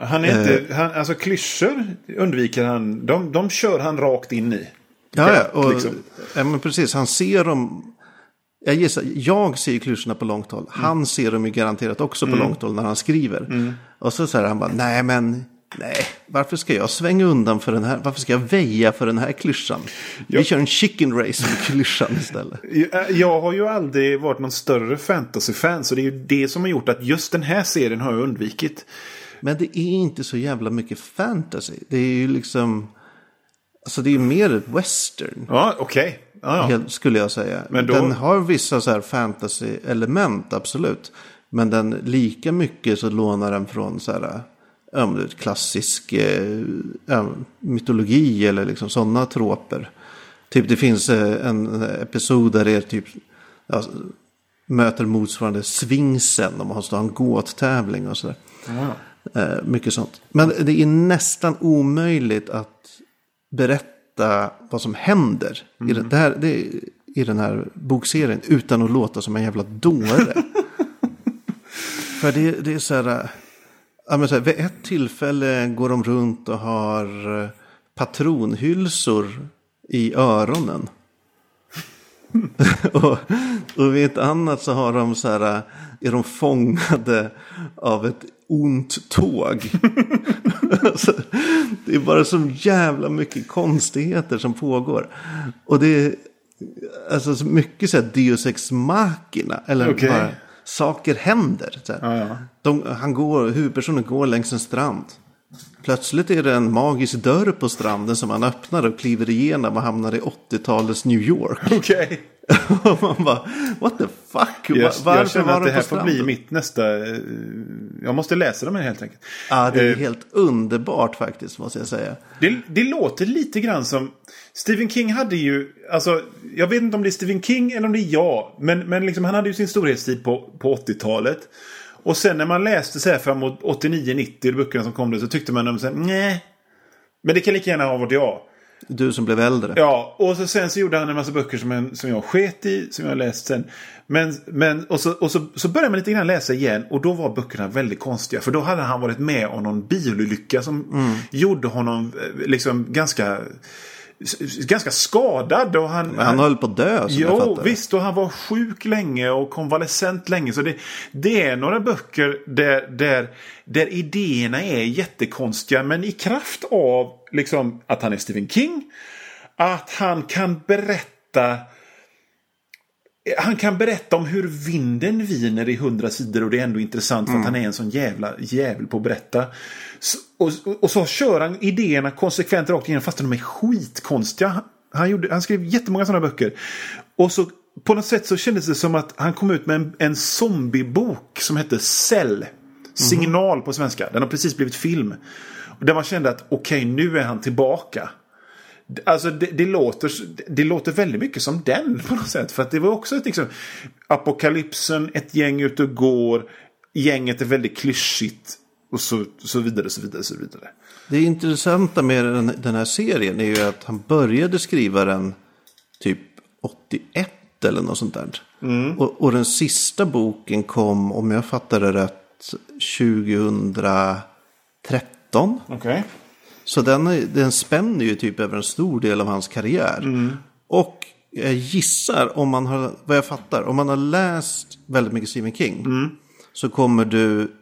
Han är inte, han, alltså klyschor undviker han. De, de kör han rakt in i. Ja, ja, och, liksom. ja men precis. Han ser dem. Jag gissar, jag ser ju klyschorna på långt håll. Han ser dem ju garanterat också på långt håll när han skriver. Och så säger han bara, nej men, nej, varför ska jag svänga undan för den här, varför ska jag väja för den här klyschan? Vi kör en chicken race med klyschan istället. Jag har ju aldrig varit någon större fantasy-fan. Så det är ju det som har gjort att just den här serien har jag undvikit. Men det är inte så jävla mycket fantasy. Det är ju liksom, alltså det är mer ett western. Ja, okej. Ja, ja. helt- skulle jag säga. Men då- Den har vissa så här fantasy-element, absolut. Men den lika mycket så lånar den från så här, ja, vet, klassisk eh, ja, mytologi eller liksom sådana troper. Typ det finns eh, en episod där det är typ ja, möter motsvarande svingsen. De måste ha en gåttävling och sådär. Eh, mycket sånt. Men det är nästan omöjligt att berätta vad som händer i, den, det här, det, i den här bokserien utan att låta som en jävla dåre. För det, det är så här, eh, ja, men så här, vid ett tillfälle går de runt och har eh, patronhylsor i öronen. och, och vid ett annat så har de så här, eh, är de fångade av ett ont tåg. alltså, det är bara så jävla mycket konstigheter som pågår. Och det är alltså, så mycket så här Deus ex machina. Eller Okej. bara saker händer. Ja, ja. De, han går, huvudpersonen går längs en strand. Plötsligt är det en magisk dörr på stranden som han öppnar och kliver igenom och hamnar i 80-talets New York. Okej. och man bara, what the fuck? Jag, Va- Varför jag känner var att det de här får bli mitt nästa... eh, Jag måste läsa dem helt enkelt. Ja, det är Eh, helt underbart faktiskt, måste jag säga. Det, det låter lite grann som... Stephen King hade ju... Alltså, jag vet inte om det är Stephen King eller om det är jag. Men, men liksom, han hade ju sin storhetstid på, på 80-talet. Och sen när man läste så här framåt 89-90 böckerna som kom då så tyckte man att nej. Men det kan lika gärna ha varit jag. Du som blev äldre. Ja, och så, sen så gjorde han en massa böcker som, en, som jag sket i, som jag läst sen. Men, men, och så, och så, så började man lite grann läsa igen och då var böckerna väldigt konstiga. För då hade han varit med om någon bilolycka som gjorde honom eh, liksom ganska, ganska skadad. Och han, han höll på att dö, som jag Jo, fattar det. visst. Och han var sjuk länge och konvalescent länge. Så det, det är några böcker där, där, där idéerna är jättekonstiga. Men i kraft av liksom, att han är Stephen King. Att han kan berätta han kan berätta om hur vinden viner i hundra sidor och det är ändå intressant för att han är en sån jävla jävel på att berätta. Så, och, och så kör han idéerna konsekvent rakt igenom fast de är skitkonstiga. Han, gjorde, han skrev jättemånga sådana böcker. Och så på något sätt så kändes det som att han kom ut med en, en zombiebok som hette Cell. Signal på svenska. Den har precis blivit film. Där man kände att okej, nu är han tillbaka. Alltså det, det, låter, det låter väldigt mycket som den på något sätt. För att det var också ett liksom, apokalypsen, ett gäng ute och går. Gänget är väldigt klyschigt. Och så, så vidare, så vidare, så vidare. Det intressanta med den, den här serien är ju att han började skriva den typ 81 eller något sånt där. Och, och den sista boken kom, om jag fattar det rätt, 2013. Okej. Så den, den spänner ju typ över en stor del av hans karriär. Och jag gissar, om man har, vad jag fattar, om man har läst väldigt mycket Stephen King. Så kommer du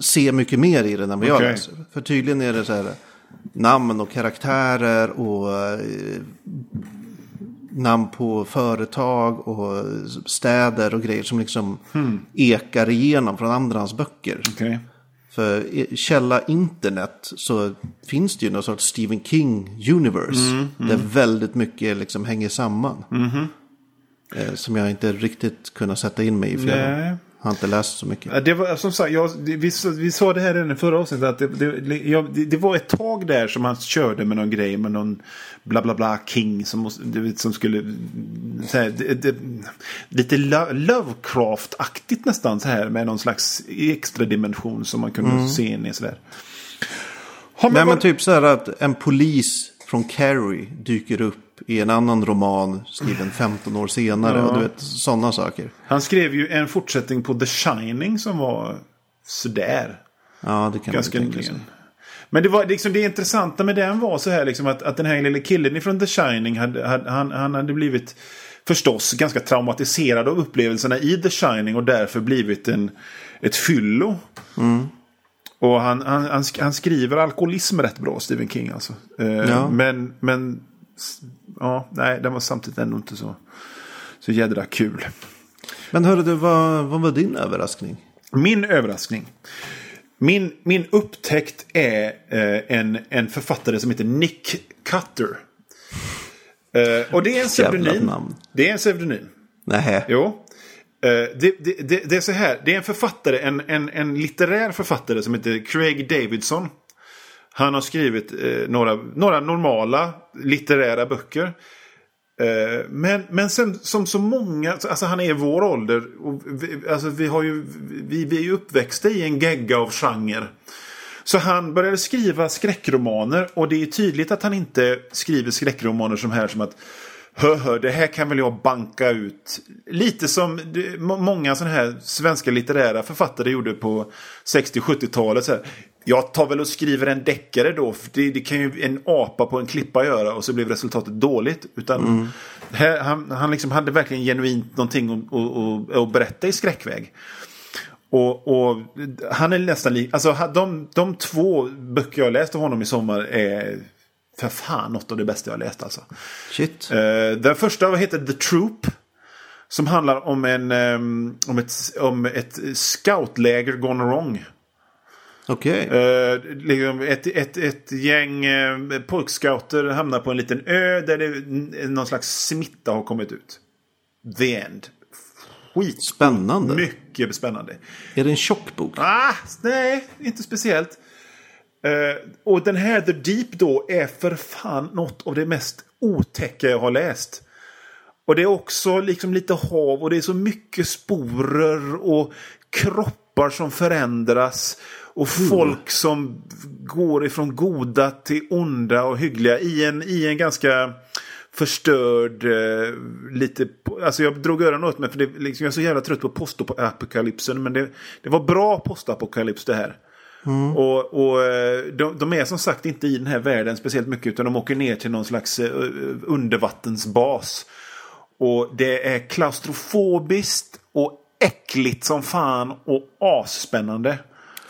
se mycket mer i den än vad jag läser. För tydligen är det så här namn och karaktärer och eh, namn på företag och städer och grejer som liksom ekar igenom från andra hans böcker. Okej. För källa internet så finns det ju någon sorts Stephen King universe. Där väldigt mycket liksom hänger samman. Eh, som jag inte riktigt kunnat sätta in mig i. Jag Nej. Har inte läst så mycket. Det var som sagt, jag, vi, vi sa det här redan i förra avsnittet. Att det, det, jag, det, det var ett tag där som han körde med någon grej med någon bla bla bla King som, som skulle... Så här, lite Lo- Lovecraft-aktigt nästan så här med någon slags extra dimension som man kunde se in i sådär. Nej men typ så här att en polis från Carrie dyker upp i en annan roman skriven 15 år senare. Och du vet sådana saker. Han skrev ju en fortsättning på The Shining som var sådär. Ja det kan Ganska man tänka sig. Men det, var, liksom, det intressanta med den var så här liksom, att, att den här lilla killen från The Shining hade, hade, han, han hade blivit förstås ganska traumatiserad av upplevelserna i The Shining och därför blivit en, ett fyllo. Och han, han, han, sk- han skriver alkoholism rätt bra, Stephen King alltså. Eh, Ja. Men, men ja, nej, den var samtidigt ändå inte så, så jädra kul. Men hörru du, vad, vad var din överraskning? Min överraskning. Min, min upptäckt är eh, en, en författare som heter Nick Cutter. Eh, och det är en pseudonym. Det är en pseudonym. Nej. Jo. Eh, det, det, det, det är så här. Det är en författare, en, en, en litterär författare som heter Craig Davidson. Han har skrivit eh, några, några normala litterära böcker. Eh, men, men sen som så många, alltså han är i vår ålder. Och vi, alltså vi, har ju, vi, vi är ju uppväxta i en gegga av genre. Så han började skriva skräckromaner och det är tydligt att han inte skriver skräckromaner som här som att Höhö, det här kan väl jag banka ut. Lite som många sådana här svenska litterära författare gjorde på 60-70-talet. Jag tar väl och skriver en deckare då. För det, det kan ju en apa på en klippa göra och så blev resultatet dåligt. Utan här, han, han liksom hade verkligen genuint någonting att, berätta i skräckväg. Och, och han är nästan lik, alltså de, de två böcker jag läst av honom i sommar är för fan något av det bästa jag har läst alltså. Shit. Eh, den första heter The Troop. Som handlar om, en, ehm, om, ett, om ett scoutläger gone wrong. Okej. Eh, liksom ett, ett, ett gäng eh, pojkscouter hamnar på en liten ö där det, någon slags smitta har kommit ut. The End. Skit. Spännande. Mycket spännande. Är det en tjock bok? Ah, nej, inte speciellt. Eh, och den här The Deep då är för fan något av det mest otäcka jag har läst. Och det är också liksom lite hav och det är så mycket sporer och kroppar som förändras. Och folk som går ifrån goda till onda och hyggliga i en, i en ganska förstörd, eh, lite, alltså jag drog öronen åt mig för det, liksom, jag är så jävla trött på postapokalypsen. Men det, det var bra postapokalyps det här. Och, och eh, de, de är som sagt inte i den här världen speciellt mycket utan de åker ner till någon slags eh, undervattensbas. Och det är klaustrofobiskt och äckligt som fan och asspännande.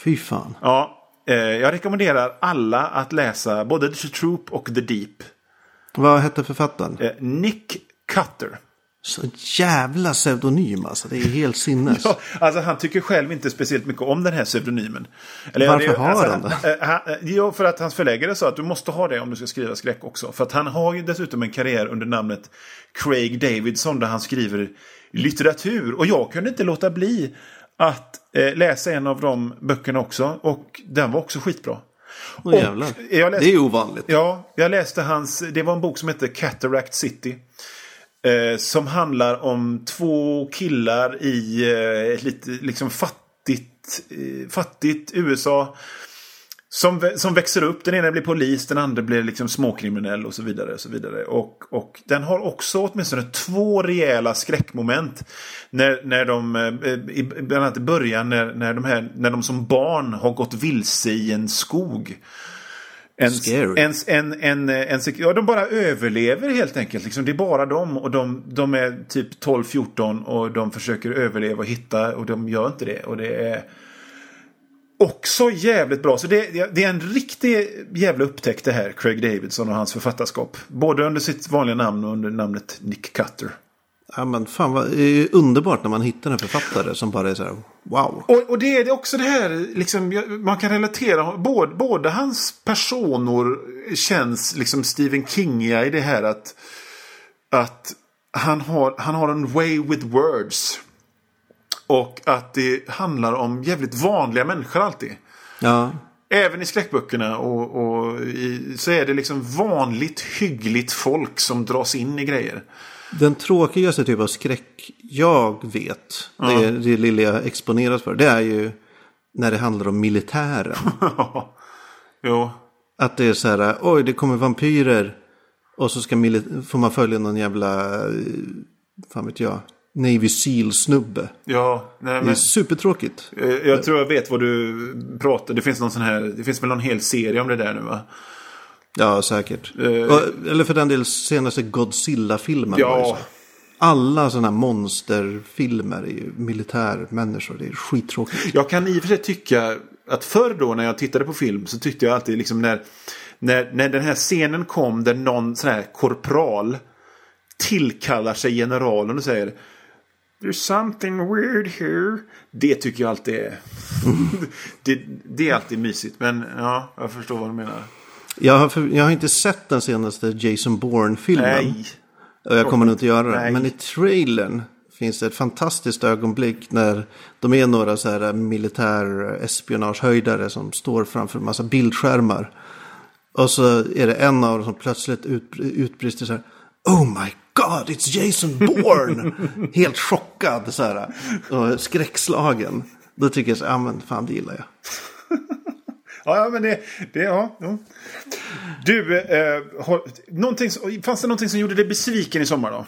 Fy fan. Ja, eh, jag rekommenderar alla att läsa både The Troop och The Deep. Vad hette författaren? Eh, Nick Cutter. Så jävla pseudonym alltså. Det är helt sinnes. Ja, alltså han tycker själv inte speciellt mycket om den här pseudonymen. Eller, Varför det- har alltså, han det? eh, han, eh, Jo, för att hans förläggare sa att du måste ha det om du ska skriva skräck också. För att han har ju dessutom en karriär under namnet Craig Davidson där han skriver litteratur. Och jag kunde inte låta bli att eh, läsa en av de böckerna också. Och den var också skitbra. Åh, jävlar. jag läste- Det är ovanligt. Ja, jag läste hans, det var en bok som heter Cataract City. Eh, som handlar om två killar i eh, lite liksom fattigt, eh, fattigt USA. Som, som växer upp. Den ena blir polis, den andra blir liksom småkriminell och så vidare. Och, så vidare. Och, och den har också åtminstone två rejäla skräckmoment. När, när de, eh, i, bland annat i början, när, när, de här, när de som barn har gått vilse i en skog. En. En, en, en, en, ja, de bara överlever helt enkelt. Liksom, det är bara dem och de, de är typ 12-14 och de försöker överleva och hitta och de gör inte det. Och det är också jävligt bra. Så det, det är en riktig jävla upptäckt det här, Craig Davidson och hans författarskap. Både under sitt vanliga namn och under namnet Nick Cutter. Ja, men fan vad underbart när man hittar en författare som bara är så här wow. Och, och det är också det här, liksom, man kan relatera, både, både hans personer känns liksom Stephen Kingiga i det här att, att han, har, han har en way with words. Och att det handlar om jävligt vanliga människor alltid. Ja, Även i skräckböckerna och, och i, så är det liksom vanligt hyggligt folk som dras in i grejer. den tråkigaste typ av skräck jag vet, det, är det lilla jag exponeras för, det är ju när det handlar om militären. jo. Att det är så här, oj det kommer vampyrer. Och så ska får man följa någon jävla, eh, fan vet jag, Navy Seal-snubbe. Ja, nej, Det är men, supertråkigt. eh, jag tror jag vet vad du pratar. Det finns någon sån här, det finns väl någon hel serie om det där nu va? Ja, säkert. Och, eller för den del senaste Godzilla-filmen. Ja. Alla sådana här monsterfilmer är ju militärmänniskor. Det är skittråkigt. Jag kan i och för sig tycka att förr då när jag tittade på film så tyckte jag alltid liksom när, när, när den här scenen kom där någon sån här korpral tillkallar sig generalen och säger There's something weird here. Det tycker jag alltid är... det, det är alltid mysigt. Men ja, jag förstår vad du menar. Jag har, jag har inte sett den senaste Jason Bourne-filmen. Nej. Och jag kommer nog inte göra det. Nej. Men i trailern finns det ett fantastiskt ögonblick när de är några så här militär som står framför en massa bildskärmar. Och så är det en av dem som plötsligt ut, utbrister så här. Oh my God, it's Jason Bourne! Helt chockad så här. Och skräckslagen. Då tycker jag så ja men fan det gillar jag. Ja, men det... det ja, ja. Du, eh, har, någonting, fanns det någonting som gjorde dig besviken i sommar då?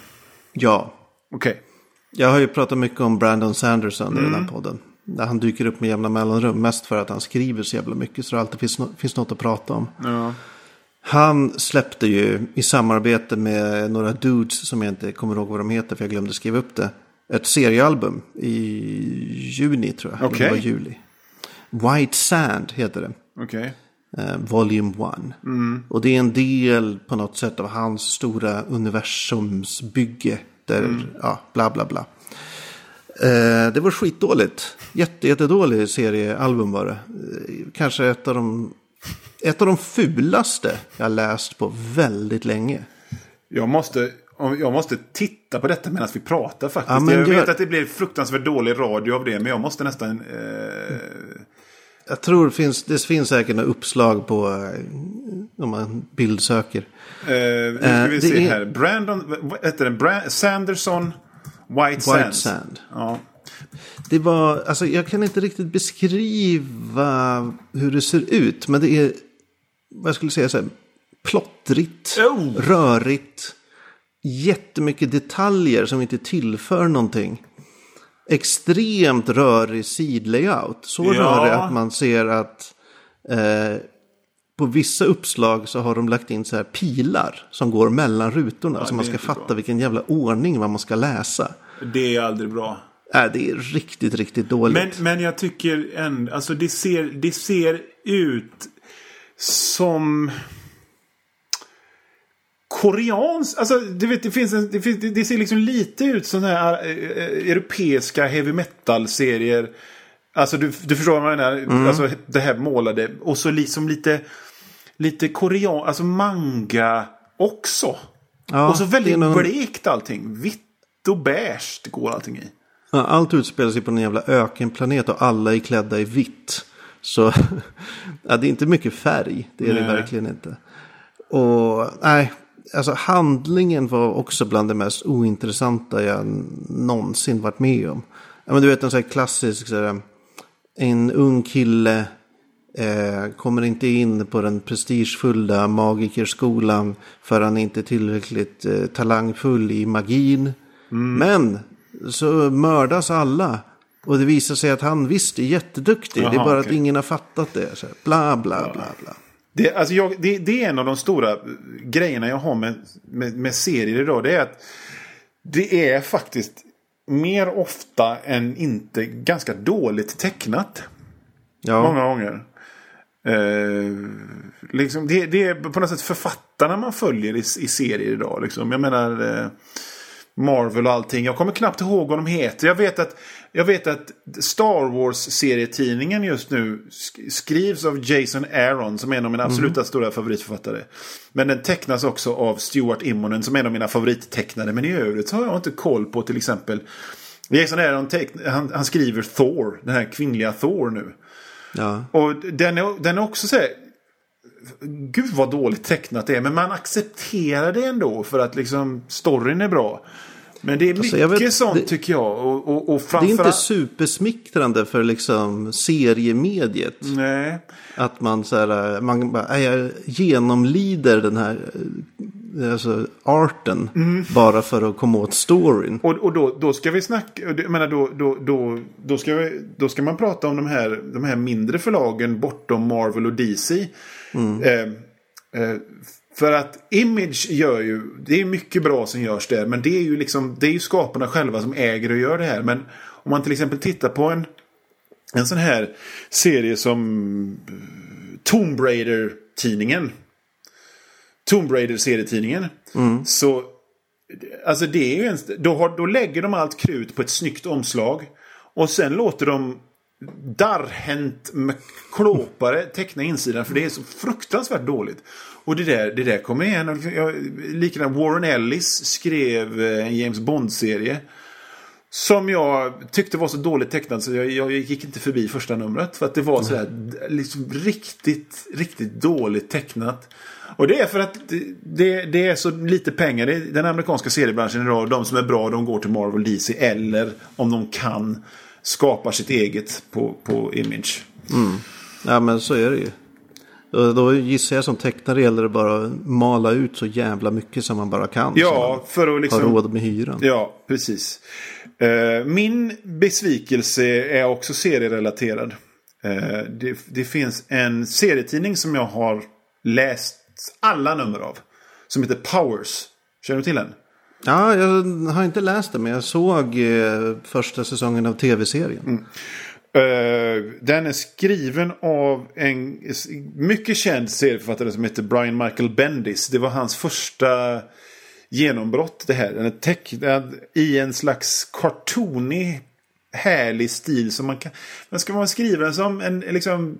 Ja, Okej. Jag har ju pratat mycket om Brandon Sanderson i den här podden. Där han dyker upp med jämna mellanrum. Mest för att han skriver så jävla mycket så det alltid finns, no- finns något att prata om. Ja. Han släppte ju i samarbete med några dudes som jag inte kommer ihåg vad de heter för jag glömde skriva upp det. Ett seriealbum i juni tror jag. Okej. Var juli. White Sand heter det. Okej. Eh, Volume 1. Och det är en del på något sätt av hans stora universumsbygge. Där, ja, bla bla bla. Eh, det var skitdåligt. Jätte, jättedålig seriealbum var det. Eh, kanske ett av de, ett av de fulaste jag läst på väldigt länge. Jag måste, jag måste titta på detta medan vi pratar faktiskt. Ja, jag gör- vet att det blir fruktansvärt dålig radio av det, men jag måste nästan... Eh, Jag tror det finns, det finns säkert några uppslag på eh, om man bildsöker. eh, nu ska Eh, vi det se är- här. Brandon, vad heter den? Brand, Sanderson White, White Sands. Sand. Ja. Det var, alltså jag kan inte riktigt beskriva hur det ser ut. Men det är, vad jag skulle säga så här, plottrigt, Oh! rörigt. Jättemycket detaljer som inte tillför någonting. Extremt rörig sidlayout. Så Ja. rörig att man ser att eh, på vissa uppslag så har de lagt in så här pilar som går mellan rutorna. så man ska fatta bra. vilken jävla ordning vad man ska läsa. Det är aldrig bra. Äh, det är riktigt, riktigt dåligt. Men, men jag tycker ändå, alltså det ser, det ser ut som koreans, alltså du vet det finns en, det, finns, det ser liksom lite ut som här eh, eh, europeiska heavy metal-serier. Alltså du, du förstår vad jag menar, Mm. alltså det här målade. Och så liksom lite, lite korean, alltså manga också. Ja, och så väldigt någon- blekt allting. Vitt och beige går allting i. Ja, allt utspelar sig på en jävla ökenplanet och alla är klädda i vitt. Så ja, det är inte mycket färg. Det är det Nej. verkligen inte. Och nej, alltså handlingen var också bland det mest ointressanta jag någonsin varit med om. Ja, men du vet en sån här klassisk, så här, en ung kille eh, kommer inte in på den prestigefulla magikerskolan för han är inte tillräckligt eh, talangfull i magin. Men så mördas alla. Och det visar sig att han visst är jätteduktig. det är bara att okej. ingen har fattat det. Så här, bla, bla, bla, bla. Det, alltså jag, det, det, är en av de stora grejerna jag har med, med, med serier idag. Det är att det är faktiskt mer ofta än inte ganska dåligt tecknat. Ja. Många gånger. Eh, liksom det, det, är på något sätt författarna man följer i, i serier idag. Liksom. Jag menar eh, Marvel och allting. Jag kommer knappt ihåg vad de heter. Jag vet att, jag vet att Star Wars-serietidningen just nu skrivs av Jason Aaron som är en av mina mm. absoluta stora favoritförfattare. Men den tecknas också av Stuart Immonen som är en av mina favorittecknare. Men i övrigt så har jag inte koll på till exempel Jason Aaron han, han skriver Thor, den här kvinnliga Thor nu. Ja. Och den är, den är också så här, Gud vad dåligt tecknat det är. Men man accepterar det ändå för att liksom storyn är bra. Men det är alltså, mycket vet, sånt det, tycker jag. Och, och, och framförallt... Det är inte supersmickrande för liksom seriemediet. Nej. Att man så här, man bara, jag genomlider den här alltså, arten mm. bara för att komma åt storyn. Och, och då, då ska vi snacka, jag menar då, då, då, då, ska vi, då ska man prata om de här, de här mindre förlagen bortom Marvel och DC. Mm. Eh, eh, för att Image gör ju, det är mycket bra som görs där. Men det är ju liksom, det är ju skaparna själva som äger och gör det här. Men om man till exempel tittar på en, en sån här serie som Tomb Raider-tidningen. Tomb Raider-serietidningen. Mm. Så Alltså det är ju en, då, har, då lägger de allt krut på ett snyggt omslag. Och sen låter de darrhänt med klåpare teckna insidan. För det är så fruktansvärt dåligt. Och det där, det där kommer igen. Likadant Warren Ellis skrev eh, en James Bond-serie. Som jag tyckte var så dåligt tecknad så jag, jag gick inte förbi första numret. För att det var sådär liksom riktigt, riktigt dåligt tecknat. Och det är för att det, det är så lite pengar. i den amerikanska seriebranschen idag. De som är bra de går till Marvel DC. Eller om de kan skapar sitt eget på, på image. Mm. Ja men så är det ju. Då gissar jag som tecknare gäller det bara att mala ut så jävla mycket som man bara kan. Ja, för att liksom... Ha råd med hyran. Ja, precis. Uh, min besvikelse är också serierelaterad. Uh, det, det, finns en serietidning som jag har läst alla nummer av. Som heter Powers. Känner du till den? Ja, jag har inte läst det men jag såg eh, första säsongen av tv-serien. Mm. Eh, den är skriven av en mycket känd serieförfattare som heter Brian Michael Bendis. Det var hans första genombrott det här. Den är tecknad i en slags kartonig härlig stil. Som man kan, men ska man skriva den som en liksom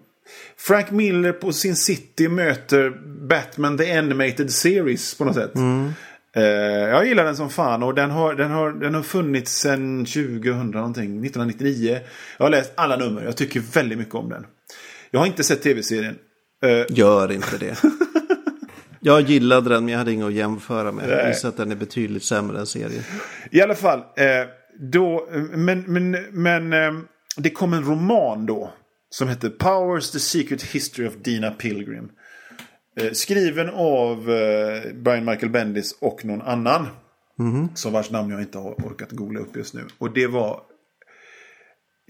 Frank Miller på sin City möter Batman The Animated Series på något sätt. Mm. Uh, jag gillar den som fan och den har, den har, den har funnits sedan 2000 någonting, 1999. Jag har läst alla nummer, jag tycker väldigt mycket om den. Jag har inte sett tv-serien. Uh, Gör inte det. jag gillade den men jag hade inget att jämföra med. Jag gissar att den är betydligt sämre än serien. I alla fall, uh, då, men, men, men det kom en roman då. Som heter Powers The Secret History of Dina Pilgrim. Eh, skriven av eh, Brian Michael Bendis och någon annan. Mm. Som vars namn jag inte har orkat googla upp just nu. Och det var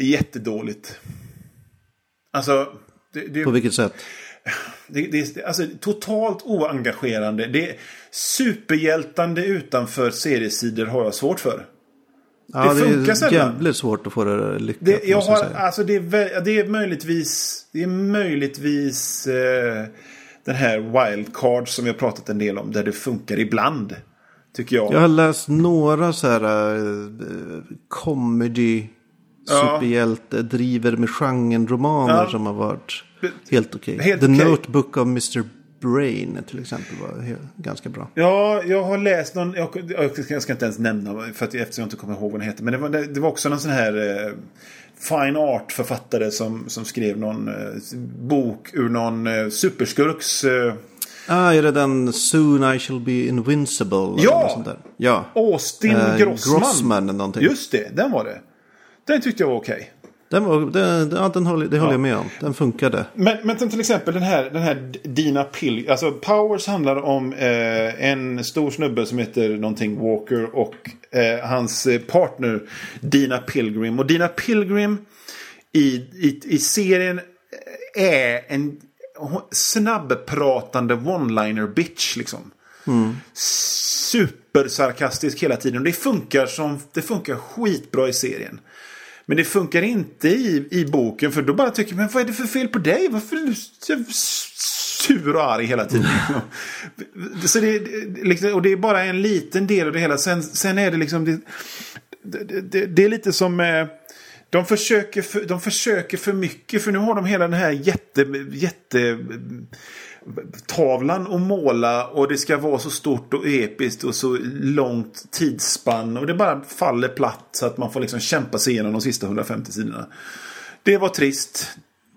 jättedåligt. Alltså. Det, det, På vilket sätt? Det, det, alltså, totalt oengagerande. Det superhjältande utanför seriesidor har jag svårt för. Ja, det funkar sällan. Det är jävligt svårt att få det lyckat. Det, jag har, alltså det, är, det är möjligtvis, det är möjligtvis eh, den här wildcard som vi har pratat en del om. Där det funkar ibland. Tycker jag. Jag har läst några så här uh, comedy superhjälte driver med genren-romaner ja. som har varit helt okej. Okay. The okay. Notebook of Mr. Brain till exempel var ganska bra. Ja, jag har läst någon, jag, jag, ska inte ens nämna för att, eftersom jag inte kommer ihåg vad den heter. Men det var, det, det var också någon sån här eh, fine art-författare som, som skrev någon eh, bok ur någon eh, superskurks... Eh... Ah, är det den Soon I shall be invincible? Ja! Sånt där? Ja! Austin eh, Grossman. Grossman någonting. Just det, den var det. Den tyckte jag var okej. Okay. Den var, den, ja, den håller, det håller ja. jag med om. Den funkade. Men, men till exempel den här, den här Dina Pill. Alltså Powers handlar om eh, en stor snubbe som heter någonting Walker. Och eh, hans partner Dina Pilgrim. Och Dina Pilgrim i, i, i serien är en snabbpratande one-liner bitch liksom. Supersarkastisk hela tiden. Och det funkar, som, det funkar skitbra i serien. Men det funkar inte i, i boken för då bara tycker man vad är det för fel på dig? Varför är du sur och arg hela tiden? så det, det- liksom, och det är bara en liten del av det hela. Sen, sen är det liksom... Det, det, det, det är lite som... Eh, de försöker, för, de försöker för mycket för nu har de hela den här jätte... jätte tavlan att måla och det ska vara så stort och episkt och så långt tidsspann och det bara faller platt så att man får liksom kämpa sig igenom de sista 150 sidorna. Det var trist.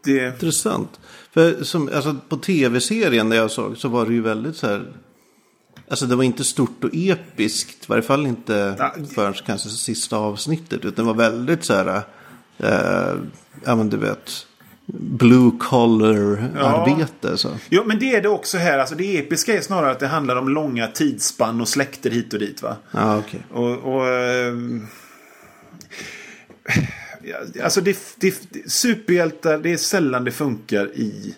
Det... Intressant. För som, alltså, på tv-serien där jag såg så var det ju väldigt så här. Alltså det var inte stort och episkt. I varje fall inte Ja. förrän kanske sista avsnittet. Utan det var väldigt så här. Eh, ja men du vet. Blue collar arbete. Så. Jo, men det är det också här. Alltså, det episka är snarare att det handlar om långa tidsspann och släkter hit och dit. va? Ja okej. Och, och ja, alltså det, det, superhjältar, det är sällan det funkar i...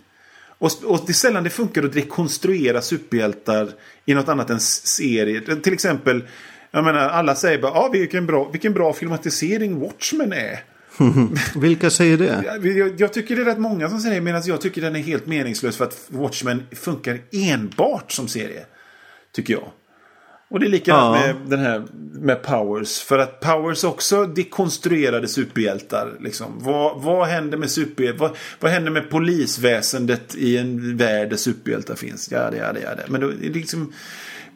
Och, och det är sällan det funkar att rekonstruera superhjältar i något annat än serier. Till exempel, jag menar, alla säger bara ah, vilken, bra, vilken bra filmatisering Watchmen är. Vilka säger det? Jag, jag, tycker det är rätt många som säger det, medan jag tycker den är helt meningslös för att Watchmen funkar enbart som serie. Tycker jag. Och det är likadant Ja. med den här med Powers. För att Powers också dekonstruerade superhjältar. Liksom. Vad, vad händer med superhjältar? Vad, vad händer med polisväsendet i en värld där superhjältar finns? Ja, det, ja, det, ja, det. Men då, liksom,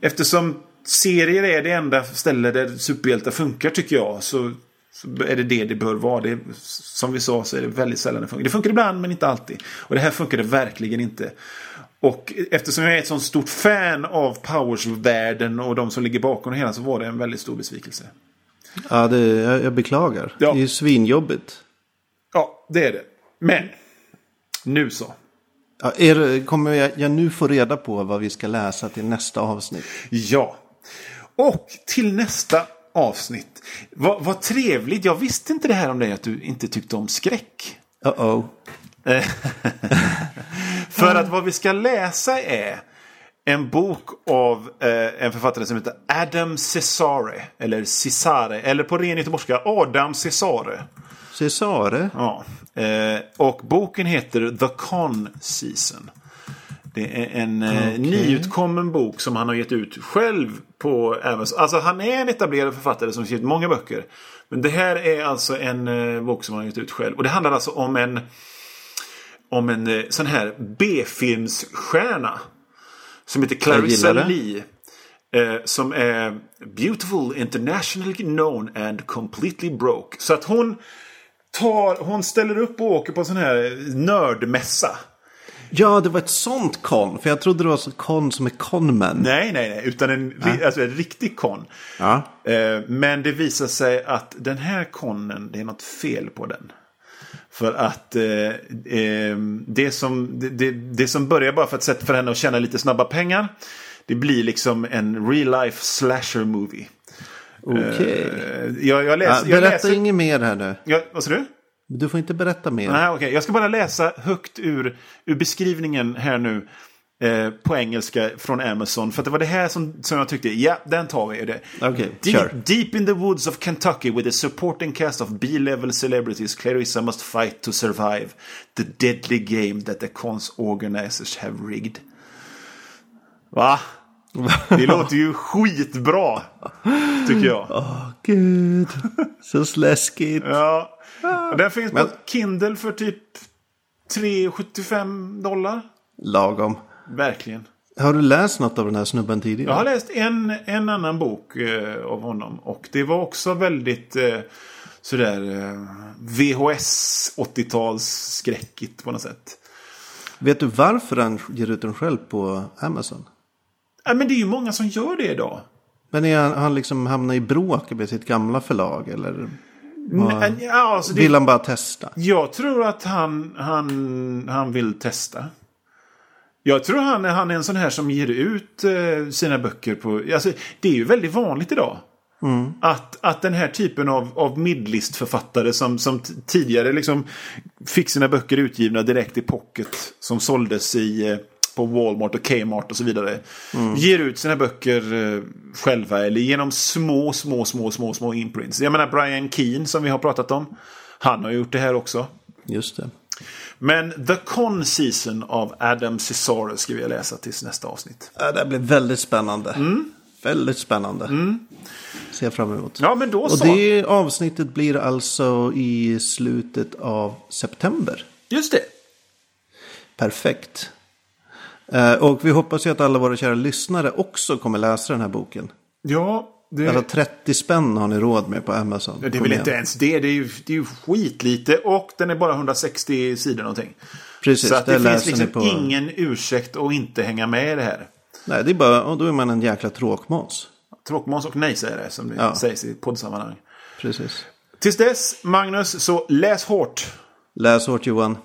eftersom serier är det enda ställe där superhjältar funkar tycker jag. Så, så är det det det bör vara. Det, är- som vi sa så är det väldigt sällan det funkar. Det funkar ibland men inte alltid. Och det här funkar det verkligen inte. Och eftersom jag är ett sånt stort fan av Powers-världen och de som ligger bakom det hela så var det en väldigt stor besvikelse. Ja, det, jag, jag beklagar. Ja. Det är ju svinjobbigt. Ja, det är det. Men, nu så. Ja, är, kommer jag, jag nu få reda på vad vi ska läsa till nästa avsnitt? Ja. Och till nästa avsnitt. Vad, vad trevligt. Jag visste inte det här om dig att du inte tyckte om skräck. Uh-oh. För att vad vi ska läsa är en bok av eh, en författare som heter Adam Cesare. Eller Cesare. Eller på ren göteborgska Adam Cesare. Cesare? Ja. Eh, och boken heter The Con Season. Det är en eh, nyutkommen bok som han har gett ut själv på Amazon. Alltså han är en etablerad författare som skrivit många böcker. Men det här är alltså en eh, bok som han har gett ut själv. Och det handlar alltså om en om en eh, sån här B-filmsstjärna. Som heter Clarissa. Lee. Eh, som är beautiful, internationally known and completely broke. Så att hon tar, hon ställer upp och åker på en sån här nördmässa. Ja, det var ett sånt kon. För jag trodde det var så kon som är conman. Nej, nej, nej. Utan en, ri- alltså en riktig kon. Ja. Eh, men det visar sig att den här konnen, det är något fel på den. För att eh, eh, det, som, det, det, det som börjar bara för att sätta för henne att tjäna lite snabba pengar. Det blir liksom en real life slasher movie. Okej. Eh, jag, jag, läs, Ja, jag berätta läser... inget mer här nu. Jag, vad sa du? Du får inte berätta mer. Nej, okej. Jag ska bara läsa högt ur, ur beskrivningen här nu. Eh, på engelska från Amazon. För att det var det här som, som jag tyckte, ja, den tar vi. Det. Kör. deep, deep in the woods of Kentucky with a supporting cast of B-level celebrities, Clarissa must fight to survive the deadly game that the cons organizers have rigged. Va? Det låter ju skitbra, tycker jag. Åh, gud. Så läskigt. Ja. Den finns Men- på Kindle för typ 3,75 dollar. Lagom. Verkligen. Har du läst något av den här snubben tidigare? Jag har läst en, en annan bok eh, av honom. Och det var också väldigt eh, sådär eh, VHS 80-tals-skräckigt på något sätt. Vet du varför han ger ut den själv på Amazon? Ja, men det är ju många som gör det idag. Men är han, han liksom hamnar i bråk med sitt gamla förlag? Eller Nej, Ja, alltså det, vill han bara testa? Jag tror att han, han, han vill testa. Jag tror han, han är en sån här som ger ut eh, sina böcker på... Alltså, det är ju väldigt vanligt idag. Mm. Att, att den här typen av, av midlistförfattare som, som tidigare liksom fick sina böcker utgivna direkt i pocket. Som såldes i, eh, på Walmart och Kmart och så vidare. Mm. Ger ut sina böcker eh, själva eller genom små, små, små, små, små imprints. Jag menar Brian Keane som vi har pratat om. Han har gjort det här också. Just det. Men The Con Season av Adam Cesare ska vi läsa tills nästa avsnitt. Det blir väldigt spännande. Mm. Väldigt spännande. Mm. Ser jag fram emot. Ja, men då Och så. det avsnittet blir alltså i slutet av september. Just det. Perfekt. Eh, och vi hoppas ju att alla våra kära lyssnare också kommer läsa den här boken. Ja, det... Alltså 30 spänn har ni råd med på Amazon. Ja, det är väl inte ens det. Det är, ju, det är ju skitlite. Och den är bara 160 sidor någonting. Precis, Så att det finns liksom på... ingen ursäkt att inte hänga med i det här. Nej, det är bara, och då är man en jäkla tråkmåns. Tråkmåns och nej-sägare som det ja. sägs i poddsammanhang. Precis. Tills dess, Magnus, så läs hårt. Läs hårt Johan.